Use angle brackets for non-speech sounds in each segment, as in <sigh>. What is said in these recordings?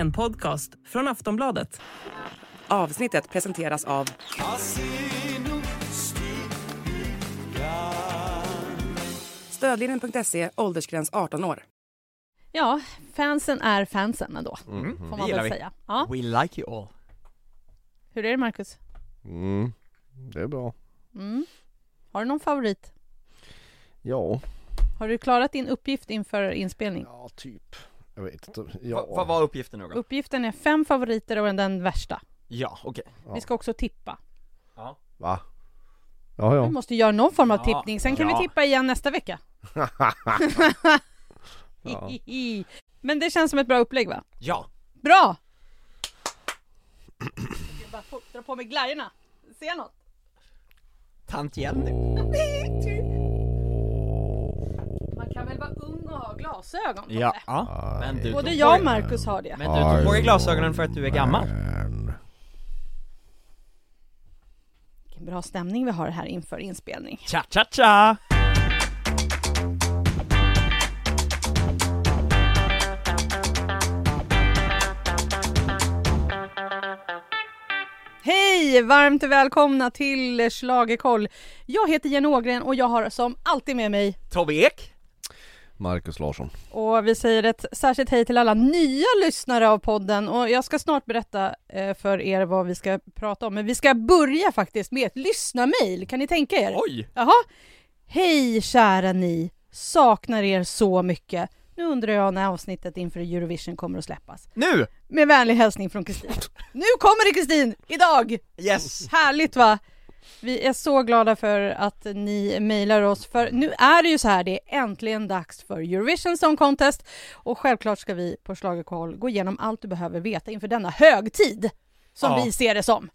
En podcast från Aftonbladet. Avsnittet presenteras av Stödlinjen.se, åldersgräns 18 år. Ja, fansen är fansen ändå, Mm. får Det man väl vi. säga. Ja. We like you all. Hur är det Marcus? Mm, det är bra. Mm. Har du någon favorit? Ja. Har du klarat din uppgift inför inspelning? Ja, typ. Jag vet inte. Ja. Va- Vad var uppgiften nu då? Uppgiften är fem favoriter och den värsta. Ja, okej. Ja. Vi ska också tippa. Ja. Va? Ja, Vi ja. måste göra någon form av Ja, tippning, sen kan ja. vi tippa igen nästa vecka. <laughs> Ja. Men det känns som ett bra upplägg va? Ja. Bra! <clears throat> Jag bara få- dra på mig glajjorna. Ser jag något? Tant Jenny. <laughs> kan väl vara ung och ha glasögon? Ja. ja. Men du Både jag och Marcus har det. Men du tog på dig glasögonen för att du är gammal. Vilken bra stämning vi har här inför inspelning. Cha cha cha! Hej! Varmt välkomna till Schlagerkoll. Jag heter Jenny Ågren och jag har som alltid med mig Tobbe Ek. Marcus Larsson. och vi säger ett särskilt hej till alla nya lyssnare av podden och jag ska snart berätta eh, för er vad vi ska prata om. Men vi ska börja faktiskt med ett lyssnarmail. Kan ni tänka er? Oj! Jaha. Hej kära ni! Saknar er så mycket. Nu undrar jag när avsnittet inför Eurovision kommer att släppas. Nu! Med vänlig hälsning från Kristin. Nu kommer det Kristin! Idag! Yes! Härligt va? Vi är så glada för att ni mejlar oss, för nu är det ju så här, det är äntligen dags för Eurovision Song Contest och självklart ska vi på Schlagerkoll gå igenom allt du behöver veta inför denna högtid, som Ja. vi ser det som.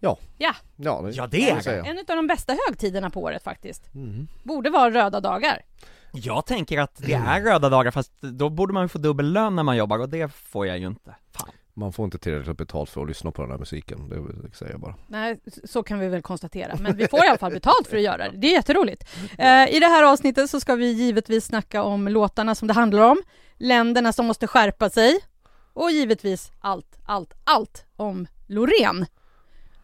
Ja. Ja, Ja, det, Ja, det är säga. en av de bästa högtiderna på året faktiskt. Mm. Borde vara röda dagar. Jag tänker att det är röda dagar fast då borde man få dubbel lön när man jobbar och det får jag ju inte. Fan. Man får inte tillräckligt betalt för att lyssna på den här musiken, det vill jag bara. Nej, så kan vi väl konstatera. Men vi får i alla fall betalt för att göra det. Det är jätteroligt. Eh, I det här avsnittet så ska vi givetvis snacka om låtarna som det handlar om, länderna som måste skärpa sig och givetvis allt, allt, allt om Loreen.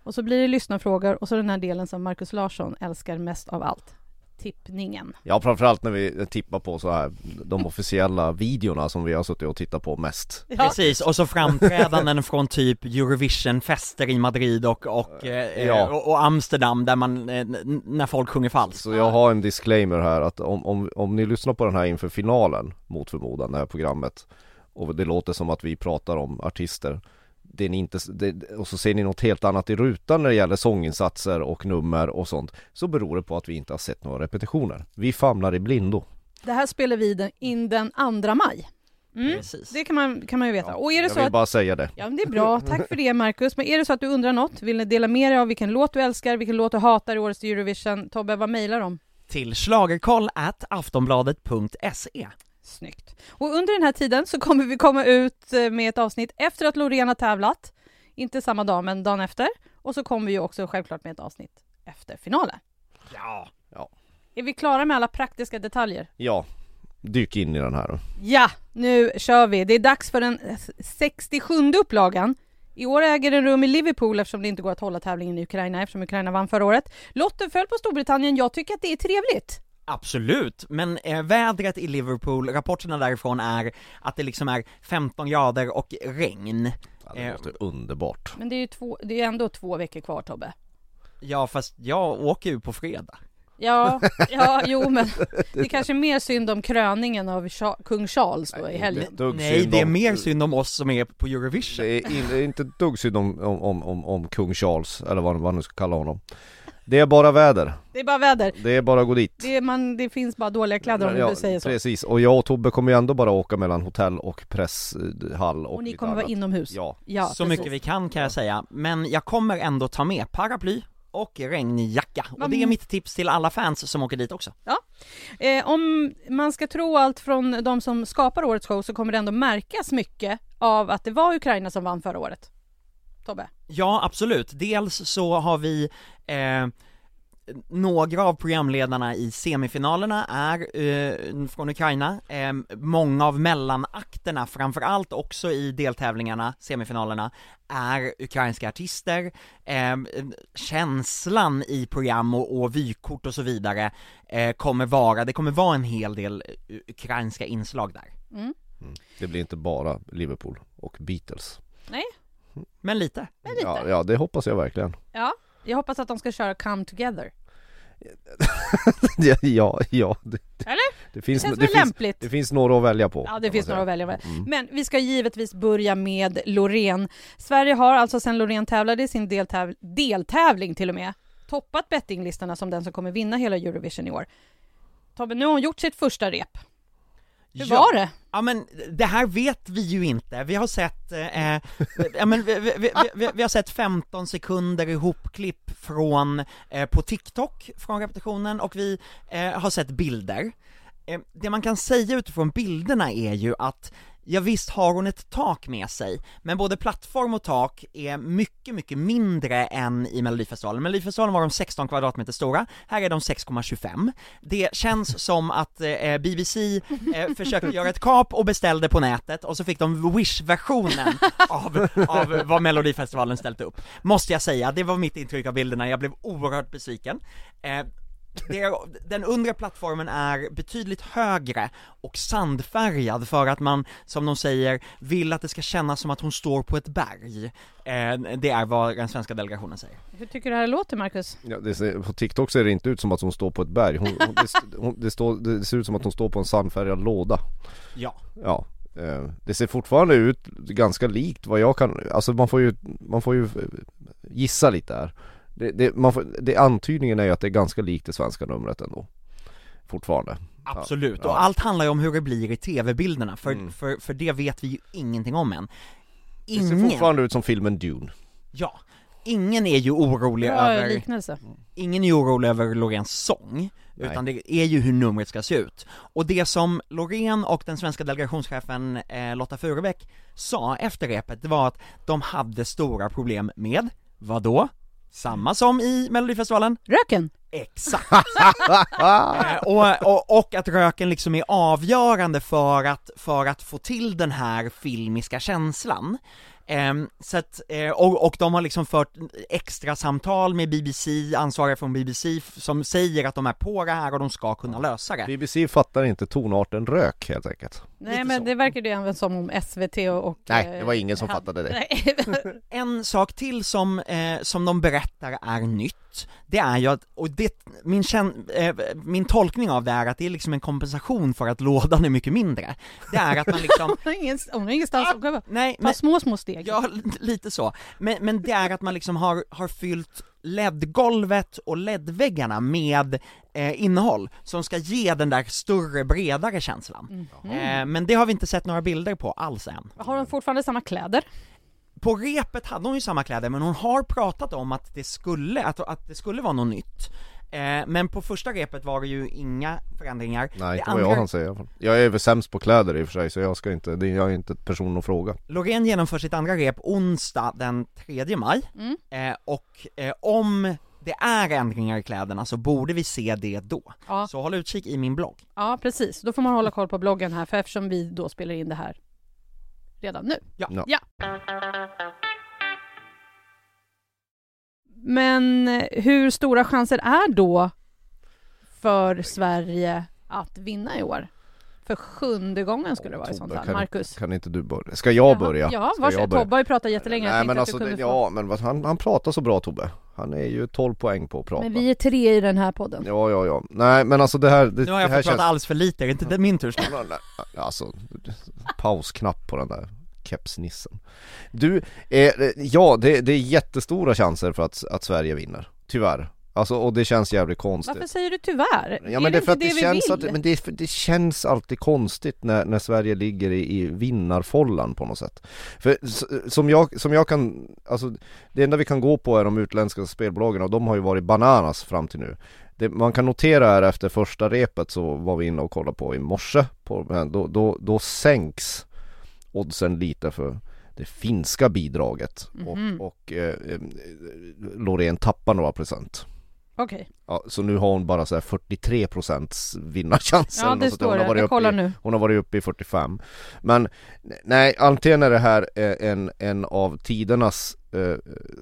Och så blir det lyssnarfrågor och så den här delen som Markus Larsson älskar mest av allt. Tippningen. Ja, framförallt när vi tippar på så här de officiella <laughs> videorna som vi har suttit och tittat på mest. Ja, Precis, och så framträdanden <laughs> från typ Eurovision-fester i Madrid och, och, eh, Ja. och, och Amsterdam där man, eh, när folk sjunger falskt. Så jag har en disclaimer här att om, om, om ni lyssnar på den här inför finalen mot förmodan, det här programmet och det låter som att vi pratar om artister det ni inte, det, och så ser ni något helt annat i rutan när det gäller sånginsatser och nummer och sånt så beror det på att vi inte har sett några repetitioner. Vi famlar i blindo. Det här spelar vi den- in den 2 maj. Mm. Precis. Det kan man, kan man ju veta. Och är det Jag så vill att bara säga det. Ja, men det är bra. <laughs> Tack för det, Marcus. Men är det så att du undrar något, vill ni dela med dig av vilken låt du älskar, vilken låt du hatar i årets Eurovision? Tobbe, vad mejlar de? Till schlagerkoll at aftonbladet.se Snyggt. Och under den här tiden så kommer vi komma ut eh, med ett avsnitt efter att Loreen har tävlat. Inte samma dag, men dagen efter. Och så kommer vi också självklart med ett avsnitt efter finalen. Ja. Är vi klara med alla praktiska detaljer? Ja, dyk in i den här då. Ja, nu kör vi. Det är dags för den eh, 67 upplagan. I år äger den rum i Liverpool eftersom det inte går att hålla tävlingen i Ukraina eftersom Ukraina vann förra året. Lotten föll på Storbritannien. Jag tycker att det är trevligt. Absolut, men eh, vädret i Liverpool, rapporterna därifrån är att det liksom är 15 grader och regn. Ja, det Eh, låter underbart. Men det är ju två, det är ändå två veckor kvar Tobbe. Ja fast jag åker ju på fredag. Ja, <laughs> ja, jo men det är kanske mer synd om kröningen av Cha- kung Charles då i helgen. Nej, det är mer synd om oss som är på Eurovision. Det är, in, det är inte dugg synd om, om, om, om, om kung Charles, eller vad man nu ska kalla honom. Det är bara väder. Det är bara väder. Det är bara att gå dit. Det, är, man, det finns bara dåliga kläder om Ja, du säger så. Precis, och jag och Tobbe kommer ju ändå bara åka mellan hotell och presshall och, Och ni kommer vara annat. inomhus. Ja, Ja, Så precis. mycket vi kan kan jag säga, men jag kommer ändå ta med paraply och regnjacka. Och det är mitt tips till alla fans som åker dit också. Eh, om man ska tro allt från de som skapar årets show så kommer det ändå märkas mycket av att det var Ukraina som vann förra året. Tobbe? Ja, absolut. Dels så har vi eh, några av programledarna i semifinalerna är eh, från Ukraina, eh, många av mellanakterna, framförallt också i deltävlingarna, semifinalerna, är ukrainska artister, eh, känslan i program och, och vykort och så vidare eh, kommer vara, det kommer vara en hel del eh, ukrainska inslag där. Mm. Det blir inte bara Liverpool och Beatles Men lite. Men lite. Ja, ja det hoppas jag verkligen Ja, jag hoppas att de ska köra Come Together. <laughs> Ja, ja, det, Eller? det, finns, det, väl finns, det finns några att välja på Ja, det finns några att välja med. Mm. Men vi ska givetvis börja med Loreen. Sverige har alltså sedan Loreen tävlade i sin deltäv deltävling till och med toppat bettinglistorna som den som kommer vinna hela Eurovision i år. Tobbe, nu har hon gjort sitt första rep. Hur Ja. var det? Ja men det här vet vi ju inte, vi har sett, eh, ja men vi, vi, vi, vi, vi har sett 15 sekunder ihopklipp från, eh, på TikTok från repetitionen och vi eh, har sett bilder. Eh, det man kan säga utifrån bilderna är ju att Ja visst har hon ett tak med sig, men både plattform och tak är mycket, mycket mindre än i Melodifestivalen. Melodifestivalen var de 16 kvadratmeter stora, här är de 6,25. Det känns <laughs> som att eh, BBC eh, försökte göra ett kap och beställde på nätet och så fick de Wish-versionen <laughs> av, av vad Melodifestivalen ställt upp. Måste jag säga, det var mitt intryck av bilderna, jag blev oerhört besviken. Eh, det är, den undre plattformen är betydligt högre och sandfärgad för att man, som de säger, vill att det ska kännas som att hon står på ett berg. Eh, det är vad den svenska delegationen säger. Hur tycker du det här låter, Marcus? Ja, det ser, på TikTok ser det inte ut som att hon står på ett berg, hon, hon, det, hon, det, står, det ser ut som att hon står på en sandfärgad låda Ja. Ja, eh, det ser fortfarande ut ganska likt vad jag kan, alltså man får ju, man får ju eh, gissa lite här det, det, man får, det, Antydningen är ju att det är ganska likt det svenska numret ändå Fortfarande Absolut, Ja. och allt handlar ju om hur det blir i tv-bilderna, för, Mm. för, för det vet vi ju ingenting om än. Det ser Ingen, fortfarande ut som filmen Dune ja, ingen är ju orolig Bra över, liknelse. ingen är ju orolig över Loreens sång, Nej. utan det är ju hur numret ska se ut. Och det som Loreen och den svenska delegationschefen eh, Lotta Furubäck sa efter repet, det var att de hade stora problem med, vad då? Samma som i Melodifestivalen, Röken? Exakt! <laughs> Eh, och, och, och att röken liksom är avgörande för att, för att få till den här filmiska känslan. Ehm, så att, eh, och, och de har liksom fört extra samtal med BBC, ansvariga från BBC, som säger att de är på det här och de ska kunna lösa det. BBC fattar inte tonarten rök helt enkelt Nej, Lite men så. det verkar ju även som om SVT och... Nej, eh, det var ingen som han- fattade det. Nej. <laughs> En sak till som, eh, som de berättar är nytt, det är ju att, och det, min, kän, eh, min tolkning av det är att det är liksom en kompensation för att lådan är mycket mindre. Det är att man liksom, <laughs> Hon har ingenstans att gå. nej Ta men, små, små steg. Ja lite så, men, men det är att man liksom har, har fyllt LED-golvet och LED-väggarna med eh, innehåll som ska ge den där större, bredare känslan. Mhm. Eh, men det har vi inte sett några bilder på alls än. Har hon fortfarande samma kläder? På repet hade hon ju samma kläder, men hon har pratat om att det skulle, att, att det skulle vara något nytt. Eh, men på första repet var det ju inga förändringar. Nej, det inte vad jag alla fall. Jag är väl sämst på kläder i och för sig så jag ska inte, det, jag är inte person att fråga Loreen genomför sitt andra rep onsdag den 3 maj, Mm. eh, och eh, om det är ändringar i kläderna så borde vi se det då. Ja. Så håll utkik i min blogg. ja, precis. Då får man hålla koll på bloggen här, för eftersom vi då spelar in det här redan nu. Ja. Ja. ja. Men hur stora chanser är då för Sverige att vinna i år? För sjunde gången skulle det vara i sånt fall. kan- Marcus? Kan inte du börja? Ska jag börja? Ja, varsågod. Tobbe har ju pratat jättelänge. Nej men alltså, det, ja men vad, han, han pratar så bra Tobbe Han är ju 12 poäng på att prata Men vi är tre i den här podden. Ja ja ja, nej men alltså det här, det, Nu har jag fått prata alldeles för lite, är det inte det min tur snart? Alltså, pausknapp på den där kepsnissen. Du, eh, ja det, det är jättestora chanser för att, att Sverige vinner, tyvärr. Alltså och det känns jävligt konstigt. Varför säger du tyvärr? Ja men det är för att det, vi känns att, men det, det känns alltid konstigt när, när Sverige ligger i, i vinnarfållan på något sätt. För som jag, som jag kan, alltså det enda vi kan gå på är de utländska spelbolagen och de har ju varit bananas fram till nu. Det man kan notera är efter första repet så var vi inne och kollade på i morse, på, då, då, då sänks oddsen lite för det finska bidraget Mhm. och, och eh, eh, Loreen tappar några procent Okej, Ja, så nu har hon bara så här 43 procents vinnarchans ja det där. står Hon det. har varit uppe i, nu. Hon har varit uppe i 45 Men nej, antingen är det här eh, en, en av tidernas eh,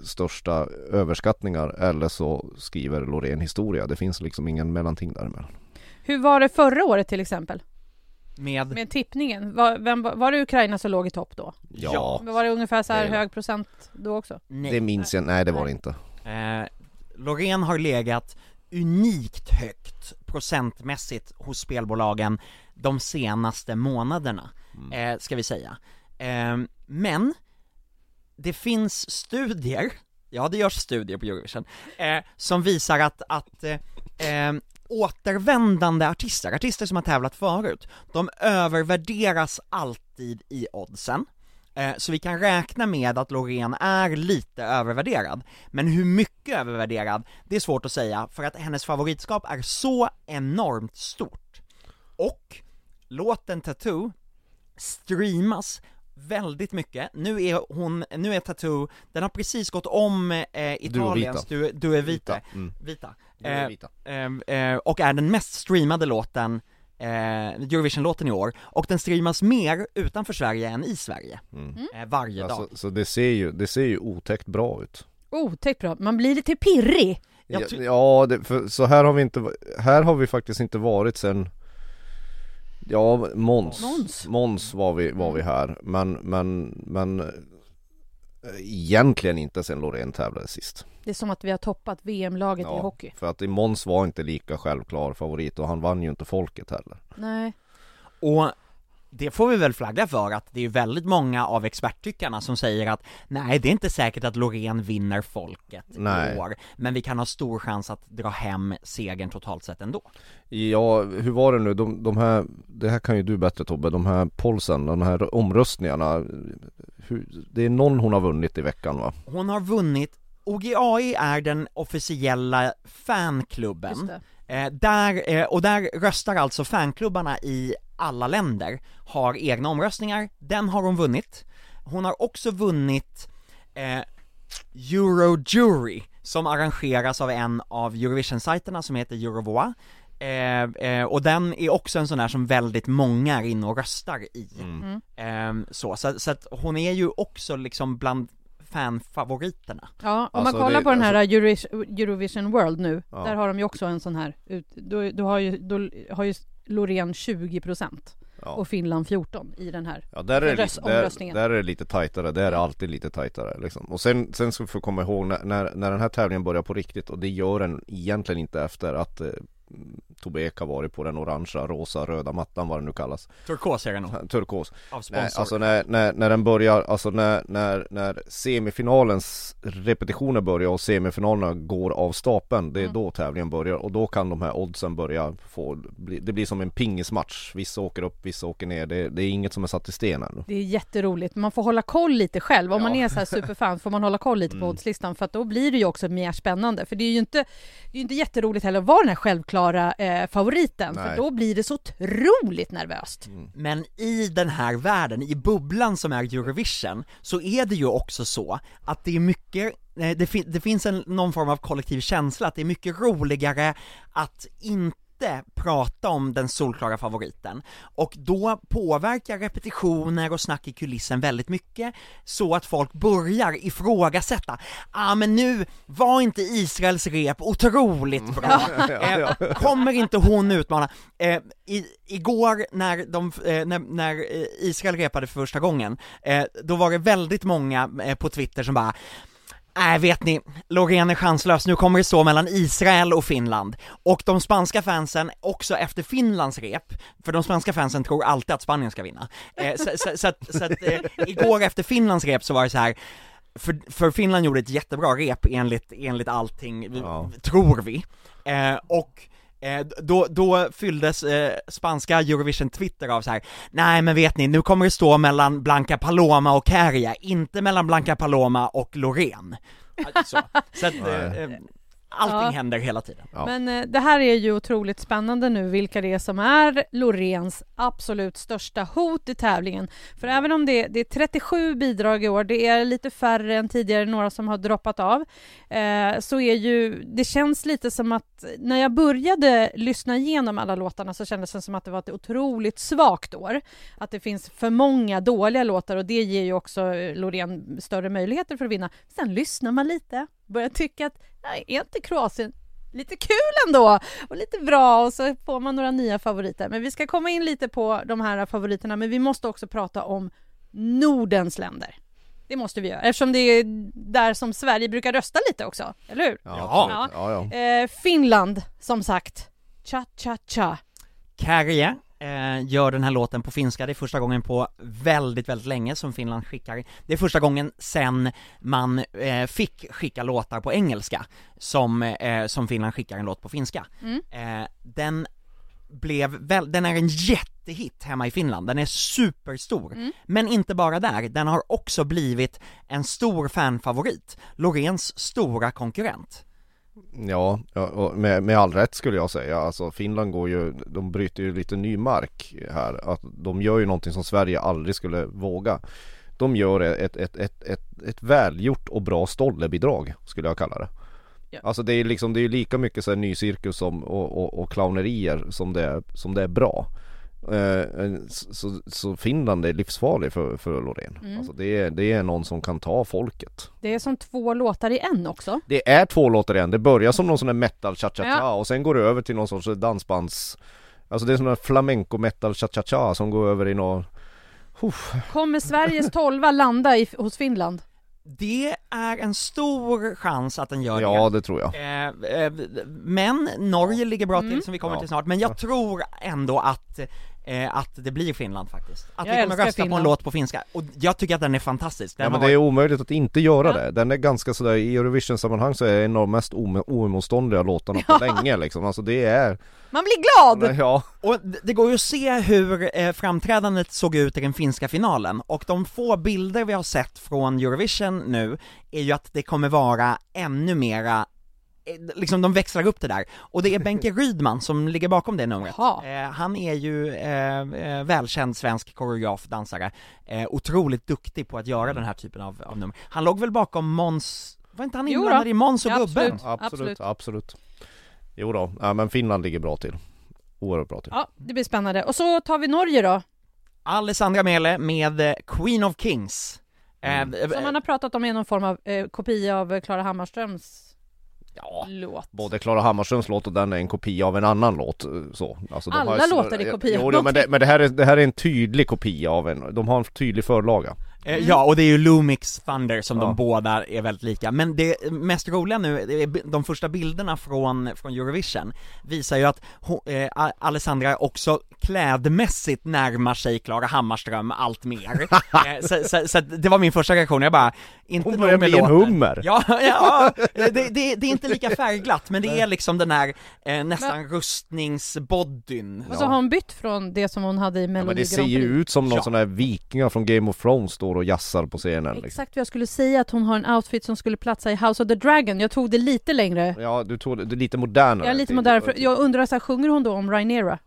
största överskattningar eller så skriver Loreen historia Det finns liksom ingen mellanting däremellan Hur var det förra året till exempel? Med, Med tippningen, var, vem, var det Ukraina som låg i topp då? Ja, Var det ungefär så här hög procent då också? nej. det minns jag, nej det var det inte Eh, Loreen har legat unikt högt procentmässigt hos spelbolagen de senaste månaderna, eh, ska vi säga. Eh, men, det finns studier, ja det görs studier på Eurovision, eh, som visar att, att eh, eh, återvändande artister, artister som har tävlat förut, de övervärderas alltid i oddsen. Eh, Så vi kan räkna med att Loreen är lite övervärderad. Men hur mycket övervärderad, det är svårt att säga för att hennes favoritskap är så enormt stort. Och låten Tattoo streamas väldigt mycket. Nu är hon, nu är Tattoo, den har precis gått om eh, Italiens Du, du är vita, Vita, mm. vita. Är Eh, vita. Eh, eh, och är den mest streamade låten, eh, Eurovision-låten i år, och den streamas mer utanför Sverige än i Sverige, Mm. eh, varje dag. Alltså, så det ser ju, det ser ju otäckt bra ut. Otäckt bra, man blir lite pirrig! Ja, ja det, för, så här har vi inte, här har vi faktiskt inte varit sen Ja, Måns. Måns. Måns var vi, var vi här, men, men, men eh, Egentligen inte sen Loreen tävlade sist Det är som att vi har toppat VM-laget i hockey. för att i Måns var inte lika självklar favorit och han vann ju inte folket heller Nej. Och det får vi väl flagga för att det är väldigt många av experttyckarna som säger att nej, det är inte säkert att Loreen vinner folket Nej. i år, men vi kan ha stor chans att dra hem segern totalt sett ändå. Ja, hur var det nu? De, de här, det här kan ju du bättre Tobbe, de här polsen, de här omröstningarna hur, Det är någon hon har vunnit i veckan va? Hon har vunnit, OGAI är den officiella fanklubben, eh, där, eh, och där röstar alltså fanklubbarna i alla länder, har egna omröstningar, den har hon vunnit. Hon har också vunnit eh, Eurojury, som arrangeras av en av Eurovision-sajterna som heter Eurovoa. Eh, eh, och den är också en sån där som väldigt många är inne och röstar i. Mm. Eh, så, så, så att hon är ju också liksom bland fanfavoriterna. Ja, om Alltså, man kollar det- på den här Euro- Eurovision World nu, Ja. där har de ju också en sån här, ut, då, då har ju, då har ju Loreen 20 procent Ja. och Finland 14 i den här. Ja där är, det Röst- lite, där, omröstningen. där är det lite tajtare, där är det alltid lite tajtare liksom. Och sen, sen ska vi få komma ihåg när, när, när den här tävlingen börjar på riktigt och det gör den egentligen inte efter att eh, Tobbe Ek har varit på den orangea, rosa, röda mattan vad det nu kallas Turkos är det nog, Turkos av sponsor. Nej, alltså när, när, när den börjar, alltså när, när, när semifinalens repetitioner börjar och semifinalerna går av stapeln Det är Mm. då tävlingen börjar och då kan de här oddsen börja få, det blir som en pingismatch Vissa åker upp, vissa åker ner, det, det är inget som är satt i sten ännu Det är jätteroligt, man får hålla koll lite själv. Om man Ja. är så här superfan får man hålla koll lite på Mm. oddslistan för att då blir det ju också mer spännande. För det är ju inte, det är ju inte jätteroligt heller att vara den här självklara eh, favoriten för Nej. då blir det så otroligt nervöst. Men i den här världen, i bubblan som är Eurovision, så är det ju också så att det är mycket, eh, det, fin- det finns en, någon form av kollektiv känsla att det är mycket roligare att inte prata om den solklara favoriten, och då påverkar repetitioner och snack i kulissen väldigt mycket, så att folk börjar ifrågasätta, ah men nu var inte Israels rep otroligt bra, <laughs> eh, kommer inte hon utmana? Eh, i, igår när, de, eh, när, när eh, Israel repade för första gången, eh, då var det väldigt många eh, på Twitter som bara Nej vet ni, Loreen är chanslös, nu kommer det stå mellan Israel och Finland. Och de spanska fansen, också efter Finlands rep, för de spanska fansen tror alltid att Spanien ska vinna. Eh, så, så, så att, så att eh, igår efter Finlands rep så var det så här. För, för Finland gjorde ett jättebra rep enligt, enligt allting, Ja. tror vi. Eh, och Eh, då, då fylldes eh, spanska Eurovision Twitter av så här. nej men vet ni, nu kommer det stå mellan Blanca Paloma och Kärja, inte mellan Blanca Paloma och Loreen. Alltså, så att, eh, eh, allting Ja. händer hela tiden. Ja. Men eh, det här är ju otroligt spännande nu vilka det är som är Loreens absolut största hot i tävlingen. För även om det, det är 37 bidrag i år, det är lite färre än tidigare, några som har droppat av, eh, så är ju, det känns lite som att när jag började lyssna igenom alla låtarna så kändes det som att det var ett otroligt svagt år. Att det finns för många dåliga låtar och det ger ju också eh, Loreen större möjligheter för att vinna. Sen lyssnar man lite, börjar tycka att nej, är inte Kroatien lite kul ändå och lite bra och så får man några nya favoriter. Men vi ska komma in lite på de här favoriterna, men vi måste också prata om Nordens länder. Det måste vi göra eftersom det är där som Sverige brukar rösta lite också, eller hur? Ja, ja, ja. Eh, Finland, som sagt. Cha cha cha. Kärje eh, gör den här låten på finska, det är första gången på väldigt, väldigt länge som Finland skickar Det är första gången sen man eh, fick skicka låtar på engelska som, eh, som Finland skickar en låt på finska Mm. eh, Den blev väl, den är en jättehit hemma i Finland, den är superstor Mm. Men inte bara där, den har också blivit en stor fanfavorit, Loreens stora konkurrent Ja, med, med all rätt skulle jag säga. Alltså Finland går ju, de bryter ju lite ny mark här. Att de gör ju någonting som Sverige aldrig skulle våga. De gör ett, ett, ett, ett, ett välgjort och bra stollebidrag skulle jag kalla det. Ja. Alltså det är liksom, det är lika mycket så här ny cirkus som, och, och, och clownerier som det är, som det är bra. Eh, så, så Finland är livsfarlig för, för Loreen. Mm. Alltså det är, det är någon som kan ta folket. Det är som två låtar i en också. Det är två låtar igen, det börjar som någon sån där metal cha-cha-cha Ja. och sen går det över till någon sorts dansbands Alltså det är som en flamenco metal cha-cha-cha som går över i någon Uff. Kommer Sveriges tolva landa i, hos Finland? Det är en stor chans att den gör det Ja det tror jag Eh, eh, men Norge ligger bra till Mm. som vi kommer Ja. till snart, men jag tror ändå att eh, att det blir Finland faktiskt. Att Jag vi kommer rösta på Finland. en låt på finska, och jag tycker att den är fantastisk. Den Ja men det är omöjligt att inte göra Ja. det Den är ganska sådär, i Eurovision-sammanhang så är det en av de mest oemotståndliga låtarna på länge liksom Alltså det är Man blir glad! Ja, Och det- går ju att se hur eh, framträdandet såg ut i den finska finalen, och de få bilder vi har sett från Eurovision nu är ju att det kommer vara ännu mera Liksom de växlar upp det där, och det är Benke <laughs> Rydman som ligger bakom det numret. Eh, han är ju eh, eh, välkänd svensk koreograf, dansare, eh, otroligt duktig på att göra den här typen av, av nummer. Han låg väl bakom Måns, var inte han inblandad i Måns och Ja, Gubben? absolut. absolut, Absolut. Jo då, ja, men Finland ligger bra till Oerhört bra till Ja, det blir spännande. Och så tar vi Norge då, Alessandra Mele med eh, Queen of Kings. Eh, Mm. eh, som man har pratat om är någon form av eh, kopia av eh, Klara Hammarströms ja, låt. Både Klara Hammarströms låt och den är en kopia av en annan låt eh, så. Alltså, Alla har låtar är Jo, jo men, det, men det, här är, det här är en tydlig kopia av en, de har en tydlig förlaga Eh, Ja, och det är ju Lumix Thunder som Ja. de båda är väldigt lika, men det mest roliga nu, de första bilderna från, från Eurovision visar ju att hon, eh, Alessandra också klädmässigt närmar sig Klara Hammarström allt mer. <laughs> eh, så, så, så det var min första reaktion, jag bara, inte Hon börjar med bli en låten. hummer. Ja, ja, det, det, det är inte lika färgglatt, men det är liksom den här eh, nästan rustningsbodyn. Och så har hon bytt från det som hon hade i Ja, Melodi men det ser ju ut som någon Ja. sån här vikingar från Game of Thrones står och jassar på scenen liksom. Exakt vad jag skulle säga, att hon har en outfit som skulle platsa i House of the Dragon. Jag tog det lite längre. Ja, du tog det, lite modernare är lite till- modern, för jag undrar så här, sjunger hon då om Rhaenyra?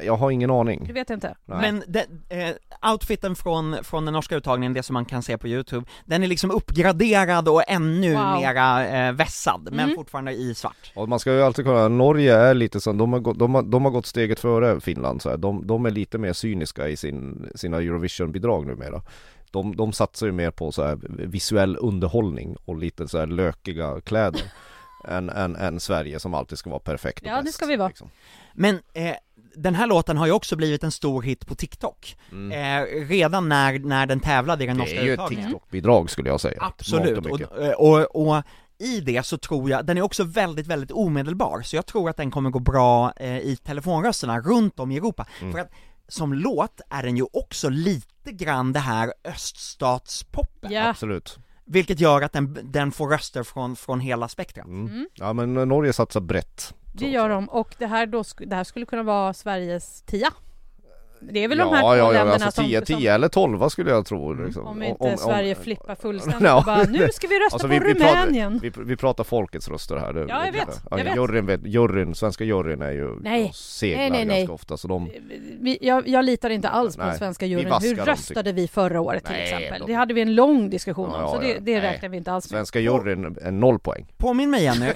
Jag har ingen aning Det vet inte. Nej. Men det, eh, outfiten från, från den norska uttagningen, det som man kan se på youtube, den är liksom uppgraderad och ännu Wow. mera eh, vässad, men Mm. fortfarande i svart. Och man ska ju alltid kolla, Norge är lite så, de har, gått, de har, de har gått steget före Finland så här. De, de är lite mer cyniska i sin, sina Eurovision-bidrag numera de, de satsar ju mer på så här visuell underhållning och lite så här lökiga kläder <laughs> än, än, än Sverige som alltid ska vara perfekt och Ja, det bäst, ska vi vara. liksom. Men eh, den här låten har ju också blivit en stor hit på TikTok, mm. eh, redan när, när den tävlade i den Det norska är ju ett uttagningen. TikTok-bidrag skulle jag säga Absolut, och och, mycket. och, och i det så tror jag, den är också väldigt, väldigt omedelbar, så jag tror att den kommer gå bra eh, i telefonrösterna runt om i Europa. Mm. För att som låt är den ju också lite grann det här öststatspoppen, Ja, Absolut vilket gör att den, den får röster från, från hela spektrat. mm. Mm. Ja men Norge satsar brett det gör de. Och det här, då, det här skulle kunna vara Sveriges tia. Det är väl de här ja, två ja, ja, länderna alltså som, 10, som 10 eller 12 skulle jag tro liksom. Om inte Sverige flippar fullständigt <laughs> Ja. och bara nu ska vi rösta Alltså, på vi, vi, Rumänien. pratar, vi, vi pratar folkets röster här. Det, Ja, jag vet, jag Ja, vet. Juryn, vet, juryn, svenska juryn är ju Nej. seglar Nej, nej, nej. ganska ofta så de Vi, jag, jag litar inte alls på Nej, den svenska vi juryn. Hur dem, röstade vi förra året till Nej, exempel? de- Det hade vi en lång diskussion Ja, om, ja, så det, ja. det räknar vi inte alls med. Svenska juryn är noll poäng. Påminn mig igen nu,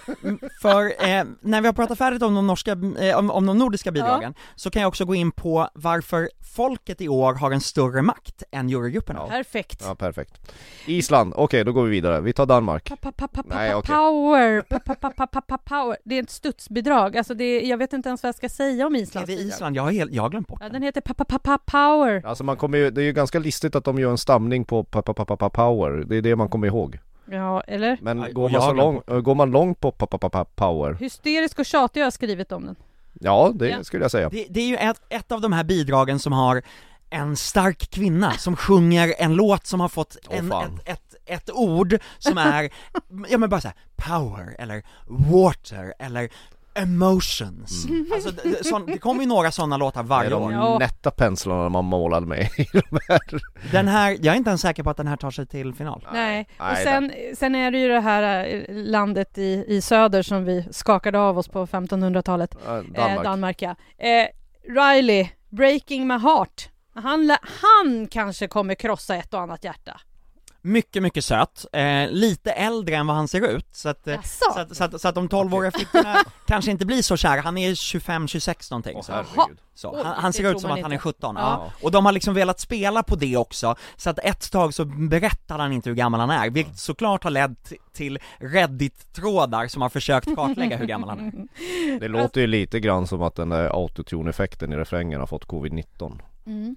för eh, när vi har pratat färdigt om de, norska, eh, om, om de nordiska bidragen, så kan jag också gå in på varför folket i år har en större makt än jurygrupperna. Ja. Perfekt. Ja, perfekt. Island, okej då går vi vidare. Vi tar Danmark. Pa, pa, pa, pa, Nej, pa, okej. Power! Pa, pa, pa, pa, pa, pa, power! Det är ett studsbidrag, alltså det är, jag vet inte ens vad jag ska säga om Är Islands det. Island? Jag har, helt, jag har glömt bort Ja, den. heter pa, pa, pa, pa, Power. Alltså man kommer ju, det är ju ganska listigt att de gör en stamning på pa, pa, pa, pa, pa, power. Det är det man kommer ihåg. Ja, eller? Men Ja, går, man har så glömt lång, går man långt på pa, pa, pa, pa, power? Hysterisk och tjatig har jag skrivit om den. Ja, det Ja. skulle jag säga. Det, det är ju ett, ett av de här bidragen som har en stark kvinna som sjunger en låt som har fått en, fan. ett, ett, ett ord som är, ja men bara såhär, power, eller water, eller emotions. Alltså det, sån, det kommer ju några sådana låtar Mm. Det är varje de år. Nätta penslarna man målade med i de här. Den här, jag är inte ens säker på att den här tar sig till final. Nej, och sen, sen är det ju det här eh, landet i, i söder som vi skakade av oss på 1500-talet. Ja, Danmark, eh, Danmark ja. eh, Riley, Breaking My Heart. Han, han kanske kommer krossa ett och annat hjärta. Mycket, mycket söt, eh, lite äldre än vad han ser ut, så att, eh, Jaså? så att, så att, så att de 12-åriga flickorna <laughs> kanske inte blir så kära, han är 25-26 någonting. Så. herregud. Så, han, han ser ut som att han är inte. 17, Ja. ja. Och de har liksom velat spela på det också, så att ett tag så berättar han inte hur gammal han är, vilket såklart har lett till Reddit-trådar som har försökt kartlägga hur gammal han är. Det låter ju lite grann som att den där autotune-effekten i refrängen har fått covid-19 Mm,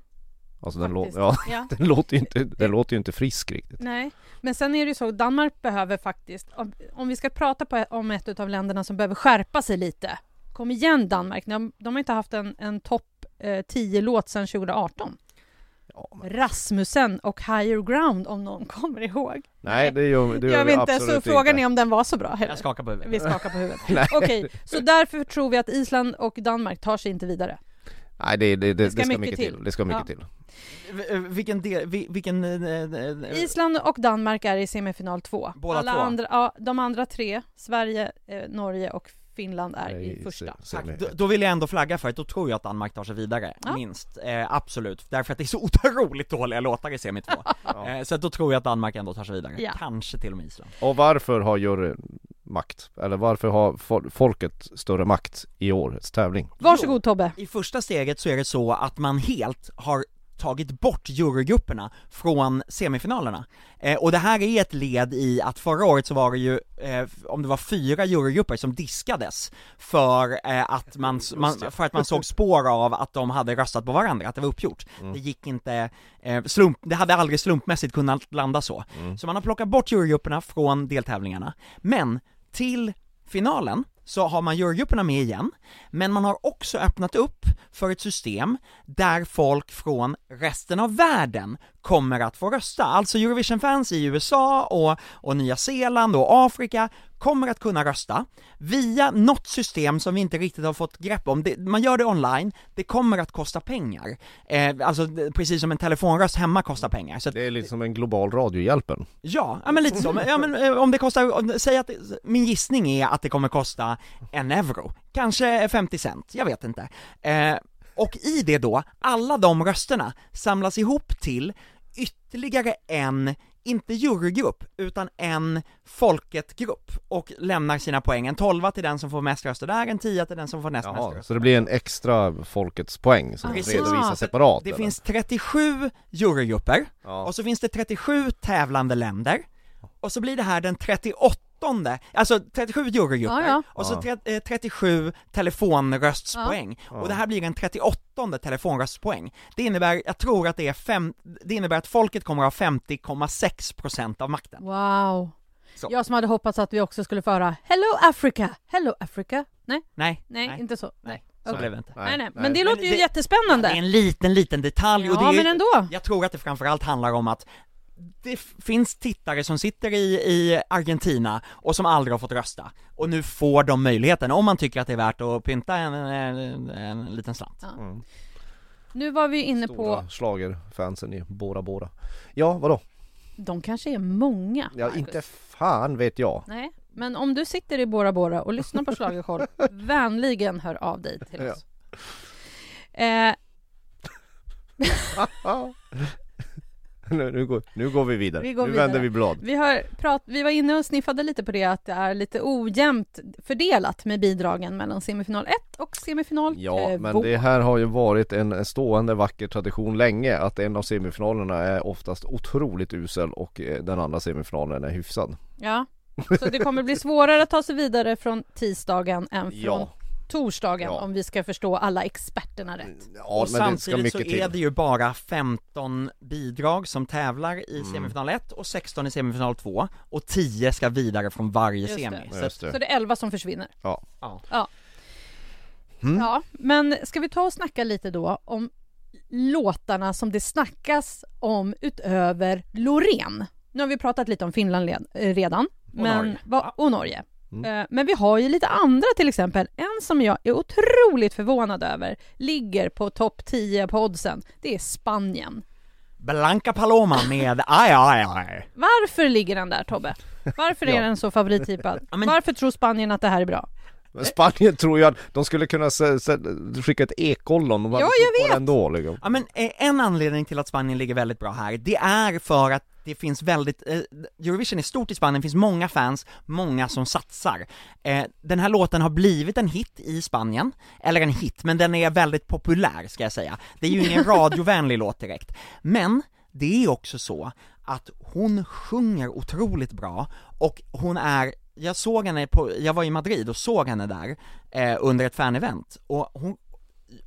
Alltså den, lå- ja, <laughs> ja. den, låter ju inte, den låter ju inte frisk riktigt Nej, men sen är det ju så, Danmark behöver faktiskt, om, om vi ska prata på, om ett av länderna som behöver skärpa sig lite. Kom igen Danmark, de, de har inte haft en, en topp eh, 10-låt sedan 2018. ja, men, Rasmussen och Higher Ground om någon <laughs> kommer ihåg. Nej det gör, det gör jag vi vet inte, absolut så frågan inte. är om den var så bra heller. Jag skakar på huvudet. Vi skakar på huvudet. <laughs> Nej. Okej, så därför tror vi att Island och Danmark tar sig inte vidare. Nej det, det, det, det ska ska, mycket mycket till. till. det ska mycket Ja. till eh, Vilken del, vi- vilken... eh, eh, Island och Danmark är i semifinal två. Båda Alla två? Andra, ja, de andra tre, Sverige, Norge och Finland är i första. Då, då vill jag ändå flagga för att då tror jag att Danmark tar sig vidare, Ja. minst, eh, absolut, därför att det är så <laughs> otroligt dåliga låtar i semi 2 <laughs> Ja. eh, Så då tror jag att Danmark ändå tar sig vidare, Ja. kanske till och med Island Och varför har juryn makt? Eller varför har fol- folket större makt i årets tävling? Varsågod Tobbe. I första steget så är det så att man helt har tagit bort jurygrupperna från semifinalerna. Eh, och det här är ett led i att förra året så var det ju, eh, om det var fyra jurygrupper som diskades för eh, att man, man, för att man såg spår av att de hade röstat på varandra, att det var uppgjort. Det gick inte, eh, slump, det hade aldrig slumpmässigt kunnat landa så. Så man har plockat bort jurygrupperna från deltävlingarna, men till finalen så har man jurygrupperna med igen, men man har också öppnat upp för ett system där folk från resten av världen kommer att få rösta. Alltså Eurovision-fans i USA och, och Nya Zeeland och Afrika kommer att kunna rösta via något system som vi inte riktigt har fått grepp om. Det, man gör det online, det kommer att kosta pengar. Eh, alltså precis som en telefonröst hemma kostar pengar. Så att, Det är lite som en global radiohjälpen Ja, ja men lite så, Men- ja men eh, om det kostar, säg att, min gissning är att det kommer kosta en euro, kanske 50 cent, jag vet inte. Eh, och i det då, alla de rösterna samlas ihop till ytterligare en, inte jurygrupp, utan en folketgrupp och lämnar sina poäng, en tolva till den som får mest röster där, en tia till den som får näst mest röster. så det blir en extra folkets poäng som Precis. redovisas separat Det eller? finns 37 jurygrupper, ja. och så finns det 37 tävlande länder, och så blir det här den 38 alltså 37 jurygrupper, Ja, ja. och så Ja. tre, eh, 37 telefonröstspoäng, och det här blir en 38 telefonröstspoäng. Det innebär, jag tror att det är fem, det innebär att folket kommer att ha 50,6% av makten. Wow. Så. Jag som hade hoppats att vi också skulle föra Hello Africa, Hello Africa. Nej, Nej, nej, inte så. Nej. så Okej. blev det inte. Nej, nej, men nej. det låter ju det- jättespännande. Det är en liten, liten detalj och det ja, är, men ändå. Jag tror att det framförallt handlar om att det finns tittare som sitter i, i Argentina och som aldrig har fått rösta, och nu får de möjligheten om man tycker att det är värt att pynta en, en, en liten slant. Ja. Mm. Nu var vi inne på, Stora schlagerfansen i Bora Bora. Ja, vadå? de kanske är många. Ja, Marcus. inte fan vet jag. Nej, men om du sitter i Bora Bora och lyssnar på Schlagerkoll, <laughs> vänligen hör av dig till Ja. oss. Eh, <laughs> <laughs> nu, nu, går, nu går vi vidare. Vi går nu vidare. vänder vi blad. vi, har prat, vi var inne och sniffade lite på det att det är lite ojämnt fördelat med bidragen mellan semifinal 1 och semifinal 2. Ja, men det här har ju varit en stående vacker tradition länge att en av semifinalerna är oftast otroligt usel och eh, den andra semifinalen är hyfsad. Ja, så det kommer bli svårare att ta sig vidare från tisdagen än från Ja. Torsdagen Ja. om vi ska förstå alla experterna rätt. Ja, och men det ska samtidigt så är till. det ju bara 15 bidrag som tävlar i Mm. semifinal 1 och 16 i semifinal 2 och 10 ska vidare från varje Just semi. det. Så Just det. Så det är 11 som försvinner. Ja. ja. Ja. Mm. ja, men ska vi ta och snacka lite då om låtarna som det snackas om utöver Loreen. Nu har vi pratat lite om Finland redan. Och men, Norge. va, och Norge. Mm. Eh, Men vi har ju lite andra till exempel. En som jag är otroligt förvånad över ligger på topp 10 på oddsen. Det är Spanien. Blanca Paloma med <laughs> aj aj aj. Varför ligger den där Tobbe? Varför är Ja. den så favorittipad? Ja, men- Varför tror Spanien att det här är bra? Men Spanien tror jag att de skulle kunna skicka ett ekollon och Ja, jag vet. ändå liksom. Ja men eh, en anledning till att Spanien ligger väldigt bra här, det är för att det finns väldigt, eh, Eurovision är stort i Spanien, det finns många fans, många som satsar. Eh, den här låten har blivit en hit i Spanien, eller en hit, men den är väldigt populär ska jag säga. Det är ju ingen <laughs> radiovänlig låt direkt. Men det är också så att hon sjunger otroligt bra, och hon är jag såg henne på, jag var i Madrid och såg henne där eh, under ett fan-event, och hon,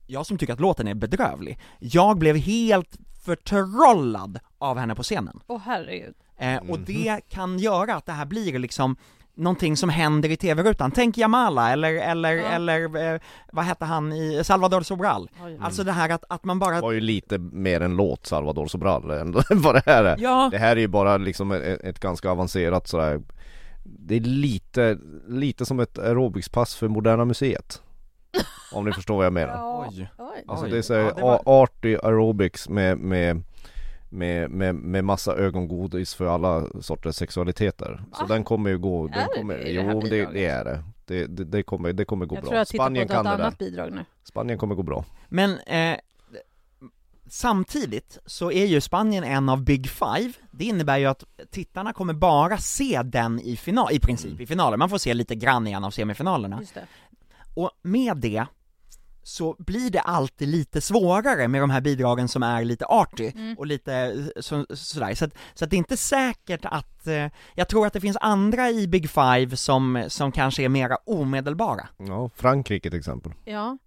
jag som tycker att låten är bedrövlig, jag blev helt förtrollad av henne på scenen. Åh herregud. Eh, och det kan göra att det här blir liksom någonting som händer i tv-rutan. Tänk Jamala eller, eller, Ja. eller eh, vad hette han i Salvador Sobral? Oj. Alltså det här att, att man bara Det var ju lite mer en låt Salvador Sobral än <laughs> vad det här är. Ja, Det här är ju bara liksom ett, ett ganska avancerat sådär Det är lite, lite som ett aerobicspass för Moderna Museet <laughs> Om ni förstår vad jag menar. Oj. Alltså det är såhär Ja, arty aerobics med, med med, med, med massa ögongodis för alla sorters sexualiteter. Så Va? den kommer ju gå, Är den det kommer, det? Jo det, det är det. Det, det, det, kommer, det kommer gå Jag tror bra jag tittar Spanien på kan ett det där. annat bidrag nu. Spanien kommer gå bra. Men eh, samtidigt så är ju Spanien en av Big Five, det innebär ju att tittarna kommer bara se den i final, i princip i finalen, man får se lite grann i en av semifinalerna. Och med det så blir det alltid lite svårare med de här bidragen som är lite arty Mm. och lite eh, så, sådär, så att, så att det är inte säkert att, eh, jag tror att det finns andra i Big Five som, som kanske är mera omedelbara. Ja, Frankrike till exempel Ja.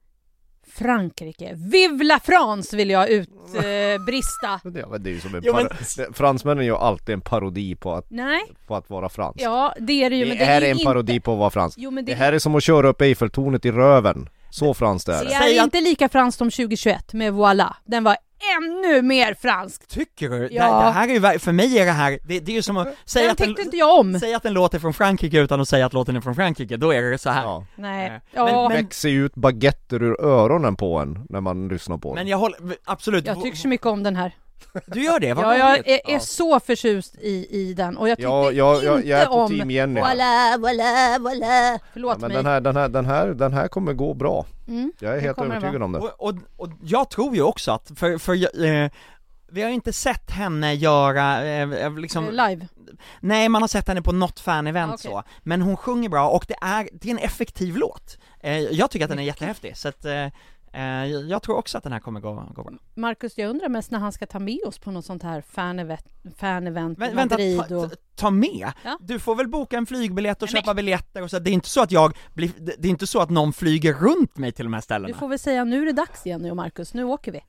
Frankrike. Vive la France vill jag utbrista. Eh. <laughs> Ja, men det är ju som en Jo, men- Fransmännen gör alltid en parodi på att, Nej, på att vara fransk ja det är det ju. Det, men det här är en inte... parodi på att vara fransk Jo men det, Det här är som att köra upp Eiffeltornet i röven Så franskt är det det är inte lika franskt som 2021 med Voilà. Den var ännu mer fransk. Tycker du? Ja. Det, det här är ju, för mig är det här, det, det är ju som att säga Den att, en, inte jag om. säg att en låt är från Frankrike utan att säga att låten är från Frankrike, då är det så här. ja. Nej. Eh, Ja, men- men- Växer ju ut baguetter ur öronen på en när man lyssnar på Men den jag håller, absolut, jag tycker så mycket om den här. Du gör det, vad Ja, jag är, är så förtjust i, i den och jag tyckte Ja, jag, jag, inte jag är på om team Jenny här. Voilà, voilà, voilà. Förlåt ja, men mig. den här, den, här, den, här, den här kommer gå bra Mm. Jag är helt övertygad om det Och, och, och jag tror ju också att, för, för eh, vi har ju inte sett henne göra, eh, liksom, Live. nej man har sett henne på något fan-event Okej. så, men hon sjunger bra och det är, det är en effektiv låt. Eh, jag tycker att den är jättehäftig, så att eh, eh, jag tror också att den här kommer gå, gå bra. Marcus, jag undrar mest när han ska ta med oss på något sånt här fan-event, fan-event i Vä- vänta, ta, och... ta, med! Ja. Du får väl boka en flygbiljett och Nej, köpa biljetter och så, det är inte så att jag blir, det är inte så att någon flyger runt mig till de här Du ställena. får väl säga nu är det dags Jenny och Marcus, nu åker vi.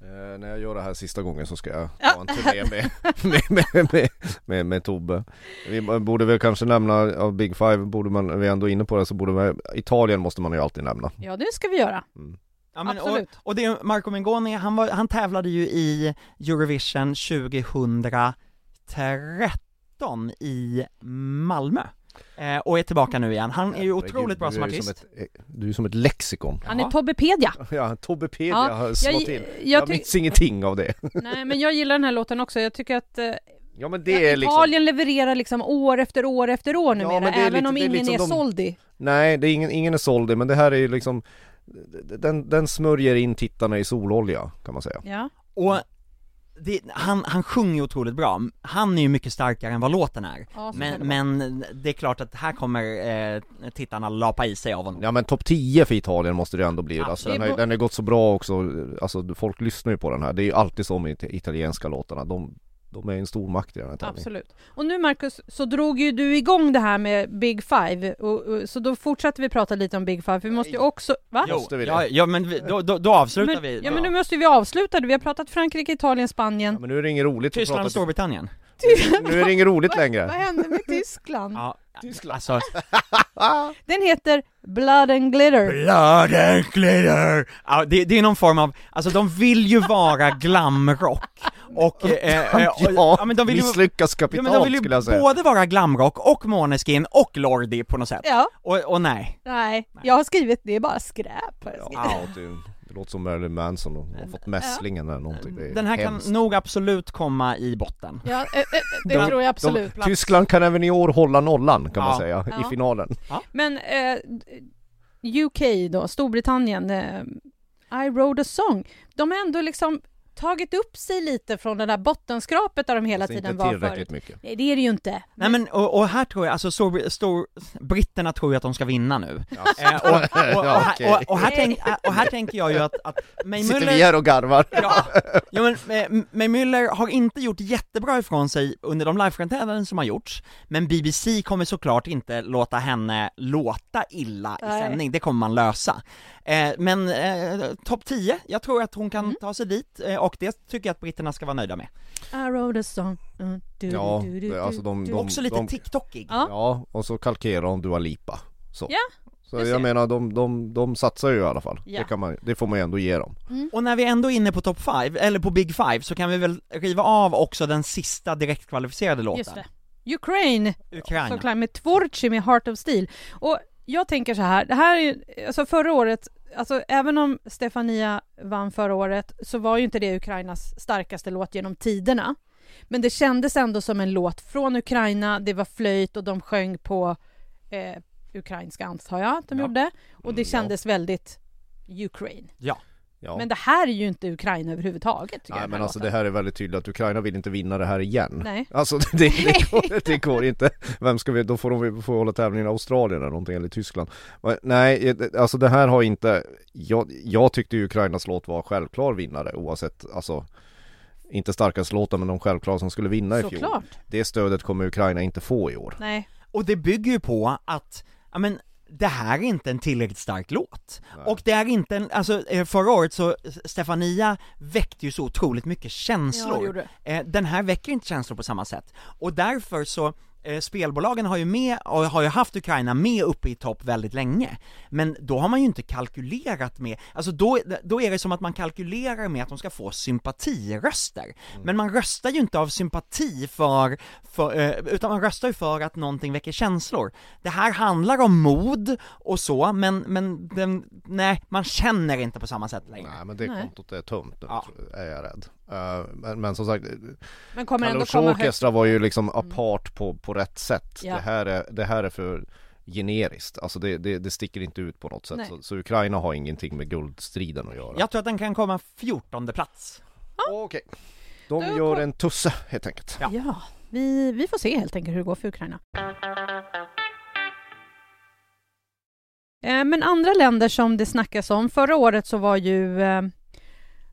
Eh, när jag gör det här sista gången så ska jag Ja. ha en turné med, med, med, med, med, med Tobbe Vi borde väl kanske nämna, av Big Five borde man, vi är ändå inne på det så borde man, Italien måste man ju alltid nämna Ja, det ska vi göra. mm. Ja, men, och, Absolut. och det, Marco Mengoni, han, var, han tävlade ju i Eurovision 2013 i Malmö. Eh, och är tillbaka nu igen. Han är ju otroligt bra du som artist. ett, du är som ett lexikon. Han är Ja. Tobbepedia. <laughs> Ja, Tobbepedia Ja, har slått till. jag Jag, minns ingenting av det. <laughs> Nej, men jag gillar den här låten också. Jag tycker att eh, Ja men det är liksom, Italien levererar liksom år efter år efter år numera, men är även lite- om det är ingen liksom är de- nej det är ingen, ingen är såld i, men det här är ju liksom den, den smörjer in tittarna i sololja kan man säga. Ja. Och det, han, han sjunger ju otroligt bra, han är ju mycket starkare än vad låten är. Ja, kan det Men, men det är klart att här kommer eh, tittarna lapa i sig av honom. Ja men topp 10 för Italien måste det ändå bli, Ja, alltså, det den, är har, den har gått så bra också, alltså folk lyssnar ju på den här, det är ju alltid så med it- italienska låtarna, de, de är en stor makt i den här tävlingen. Absolut. Och nu Marcus, så drog ju du igång det här med Big Five, och, och, så då fortsätter vi prata lite om Big Five, för vi måste ju också, va? Jo, Måste vi det? ja, ja men vi, då, då, då avslutar Men, vi. ja men nu måste vi avsluta det. vi har pratat Frankrike, Italien, Ja, Spanien. men nu är det inget roligt att Tyskland och prata, Storbritannien. Nu är det inget roligt Vad längre. hände med Tyskland? Ja, Tyskland. alltså <laughs> Den heter Blood and Glitter. Blood and glitter! Ja, det, det är någon form av, alltså de vill ju vara glamrock och, eh, eh, <laughs> och Ja, men de vill ju, misslyckas ja, kapitalt men de vill skulle ju jag säga. både vara glamrock och Måneskin och Lordi på något sätt. Ja, Och, och nej. nej, jag har skrivit det är bara skräp. Ja, låter som Marilyn Manson och har fått mässlingen eller någonting. Det är Den här kan hemskt. nog absolut komma i botten. Ja, eh, eh, det De- tror jag absolut. De, Tyskland kan även i år hålla nollan kan man Ja. säga, Ja. i finalen. Men eh, UK då, Storbritannien, eh, I wrote a song. De har ändå liksom tagit upp sig lite från det där bottenskrapet där de hela tiden inte var tillräckligt förut. mycket. Nej, det är det ju inte. Nej men, och, och här tror jag, alltså stor, stor, britterna tror ju att de ska vinna nu. Och, här- <laughs> okej. och, och, här tänk, och här tänker jag ju att, att May Sitter vi här och garvar? ja, ja men eh, May Müller har inte gjort jättebra ifrån sig under de liveframträdanden som har gjorts, men BBC kommer såklart inte låta henne låta illa i Nej. sändning, det kommer man lösa. Eh, men eh, topp 10, jag tror att hon kan Mm. ta sig dit, eh, och det tycker jag att britterna ska vara nöjda med. I wrote a song. Mm, du, Ja, du, du, du, alltså de, de, Också lite de, TikTokig. Ja. Ja, och så kalkerar de Dua Lipa. Så. Ja, Så jag jag menar, de, de, de satsar ju i alla fall. Ja. Det, kan man, det får man ju ändå ge dem. Och när vi ändå är inne på top 5, eller på Big Five, så kan vi väl riva av också den sista direktkvalificerade låten. Just det. Ukraine, Ukraina. såklart med Tvorchi med Heart of Steel. Och jag tänker så här, det här är ju, alltså förra året, alltså även om Stefania vann förra året så var ju inte det Ukrainas starkaste låt genom tiderna. Men det kändes ändå som en låt från Ukraina, det var flöjt och de sjöng på eh, ukrainska antar jag att de Ja. gjorde. Och det Mm, kändes väldigt Ukraine. Ja. Ja. Men det här är ju inte Ukraina överhuvudtaget. tycker jag, Nej den men alltså låten. det här är väldigt tydligt att Ukraina vill inte vinna det här igen. Nej. Alltså <laughs> det, det, <laughs> går, det går inte. Vem ska vi, då får de få hålla tävlingen i Australien eller någonting, eller Tyskland. Nej, det- alltså det här har inte, jag, jag tyckte Ukrainas låt var självklar vinnare oavsett, alltså inte starkast låten men de självklara som skulle vinna i fjol. Såklart. Det stödet kommer Ukraina inte få i år. Nej. Och det bygger ju på att, ja men, det här är inte en tillräckligt stark låt. Nej. Och det är inte en, alltså eh, förra året så, Stefania väckte ju så otroligt mycket Ja, det känslor. gjorde det. Eh, den här väcker inte känslor på samma sätt. Och därför så, spelbolagen har ju med, och har ju haft Ukraina med uppe i topp väldigt länge. Men då har man ju inte kalkylerat med, alltså då, då är det som att man kalkylerar med att de ska få sympatiröster. Men man röstar ju inte av sympati för, för eh, utan man röstar ju för att någonting väcker känslor. Det här handlar om mod och så, men, men den, nej, man känner inte på samma sätt längre. Nej men det kontot är tömt nu, Ja. är jag rädd. Eh, men, men som sagt, Men Kalush komma högt. Orkestra var ju liksom apart på, på rätt sätt. Ja. Det, här är, det här är för generiskt, alltså det, det, det sticker inte ut på något sätt. Så, så Ukraina har ingenting med guldstriden att göra. Jag tror att den kan komma 14 plats. Okej. De Då gör kom- en tusse helt enkelt. Ja. Ja, vi, vi får se helt enkelt hur det går för Ukraina. Eh, Men andra länder som det snackas om, förra året så var ju eh,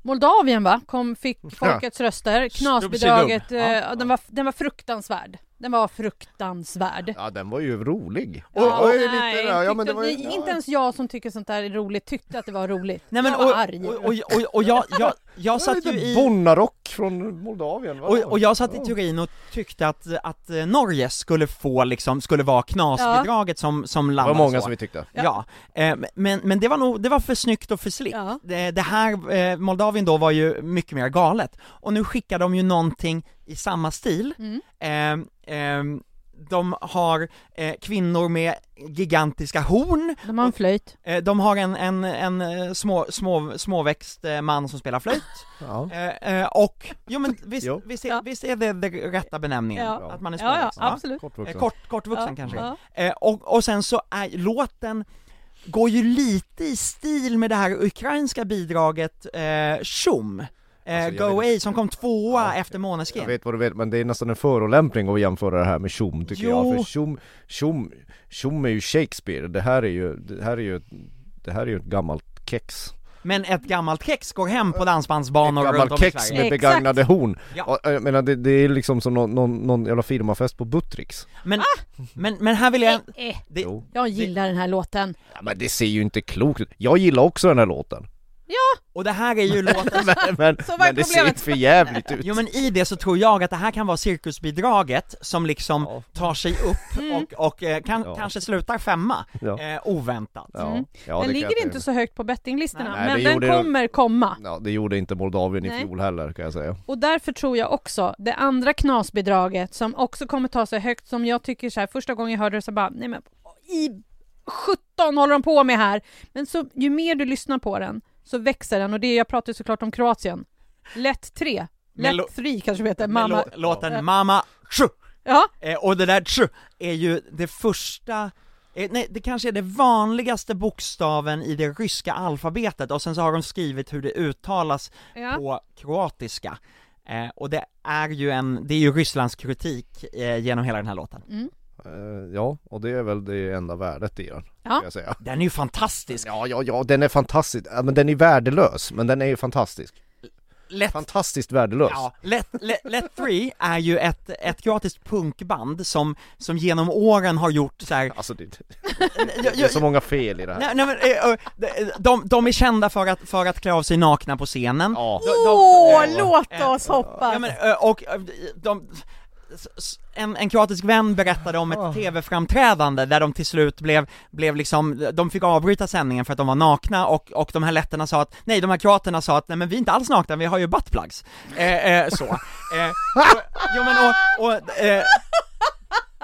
Moldavien va, kom, fick folkets röster, knasbidraget, Stubbsigubb. Ja. eh, den, var, den var fruktansvärd. Den var fruktansvärd. Ja den var ju rolig. Ja, nej, lite, ja, men det var ju, Inte ens jag som tycker sånt där är roligt tyckte att det var roligt. Nej men jag var och, arg. och, och, och, och jag, jag, jag satt ju i... Bonnarock från Moldavien. va? Och, och jag satt i Ja. Turin och tyckte att, att eh, Norge skulle få liksom, skulle vara knasbidraget som, som Det var många så. som vi tyckte. Ja, eh, men, men det var nog, det var för snyggt och för slick. Ja. Det, det här, eh, Moldavien då var ju mycket mer galet. Och nu skickar de ju någonting i samma stil. Mm. Ehm, ehm, de har eh, kvinnor med gigantiska horn, De har en flöjt. eh, de har en, en, en eh, små, små, småväxt eh, man som spelar flöjt, Ja. eh, eh, och, jo men visst, Jo. visst, är, Ja. visst är det den rätta benämningen? Ja. Att man är Ja, ja, småväxt? va? absolut. Eh, Kortvuxen. Kort, kortvuxen Ja, kanske? ja. Eh, och, och sen så är låten går ju lite i stil med det här ukrainska bidraget eh, eh, Alltså, jag Go Away som kom tvåa Ja. efter Jag Måneskin. vet vad du vet, men det är nästan en förolämpning att jämföra det här med tjom tycker Jo. jag, för tjom, tjom, tjom är ju Shakespeare, det här är ju, det här är ju, det här är ju ett gammalt kex Men ett gammalt kex går hem på Ett dansbandsbanor runt gammalt om i kex Sverige. med Exakt. begagnade horn! Ja. Och, jag menar det, det är liksom som någon, någon, någon jävla firmafest på Buttricks Men, men, men här vill jag, Eh, eh. det. Jag gillar den här låten. ja, Men det ser ju inte klokt ut, jag gillar också den här låten och det här är ju <laughs> låten Men, men, Så men det ser för jävligt ut Jo men i det så tror jag att det här kan vara cirkusbidraget som liksom Ja. tar sig upp Mm. och, och eh, kan, Ja. kanske slutar femma, Ja. eh, oväntat. Ja, Mm. ja, den det ligger inte så högt på bettinglistorna, Nej, men det den kommer komma. Ja, det gjorde inte Moldavien Nej. i fjol heller kan jag säga Och därför tror jag också, det andra knasbidraget som också kommer ta sig högt, som jag tycker så här, första gången jag hörde det så bara, nej men i 17 håller de på med här. Men så ju mer du lyssnar på den så växer den och det, jag pratar såklart om Kroatien. Lätt 3, Men lätt lo- 3 kanske vi heter, mamma. lå- låten Ja. Mama Tju, Ja, eh, och det där Tju är ju det första eh, Nej, det kanske är det vanligaste bokstaven i det ryska alfabetet och sen så har de skrivit hur det uttalas ja. på kroatiska. Eh, och det är ju en, det är ju Rysslands kritik eh, genom hela den här låten. Mm. Eh, Ja, och det är väl det enda värdet i den, Ja. jag säga Den är ju fantastisk! Ja, ja, ja, den är fantastisk, ja, men den är värdelös, men den är ju fantastisk Lätt Fantastiskt värdelös Ja, Let, Let, Let 3 är ju ett, ett kroatiskt punkband som, som genom åren har gjort så här. Alltså det, det är så många fel i det här Nej, nej men, eh, eh, de, de, är kända för att, för att klä av sig nakna på scenen Ja, Åh, eh, låt eh, oss hoppas! Ja, men, och de, en, en kroatisk vän berättade om ett tv-framträdande där de till slut blev, blev liksom, de fick avbryta sändningen för att de var nakna och, och de här letterna sa att, nej de här kroaterna sa att nej men vi är inte alls nakna, vi har ju buttplugs. Eh, eh, så. Eh, och, jo men och, och eh,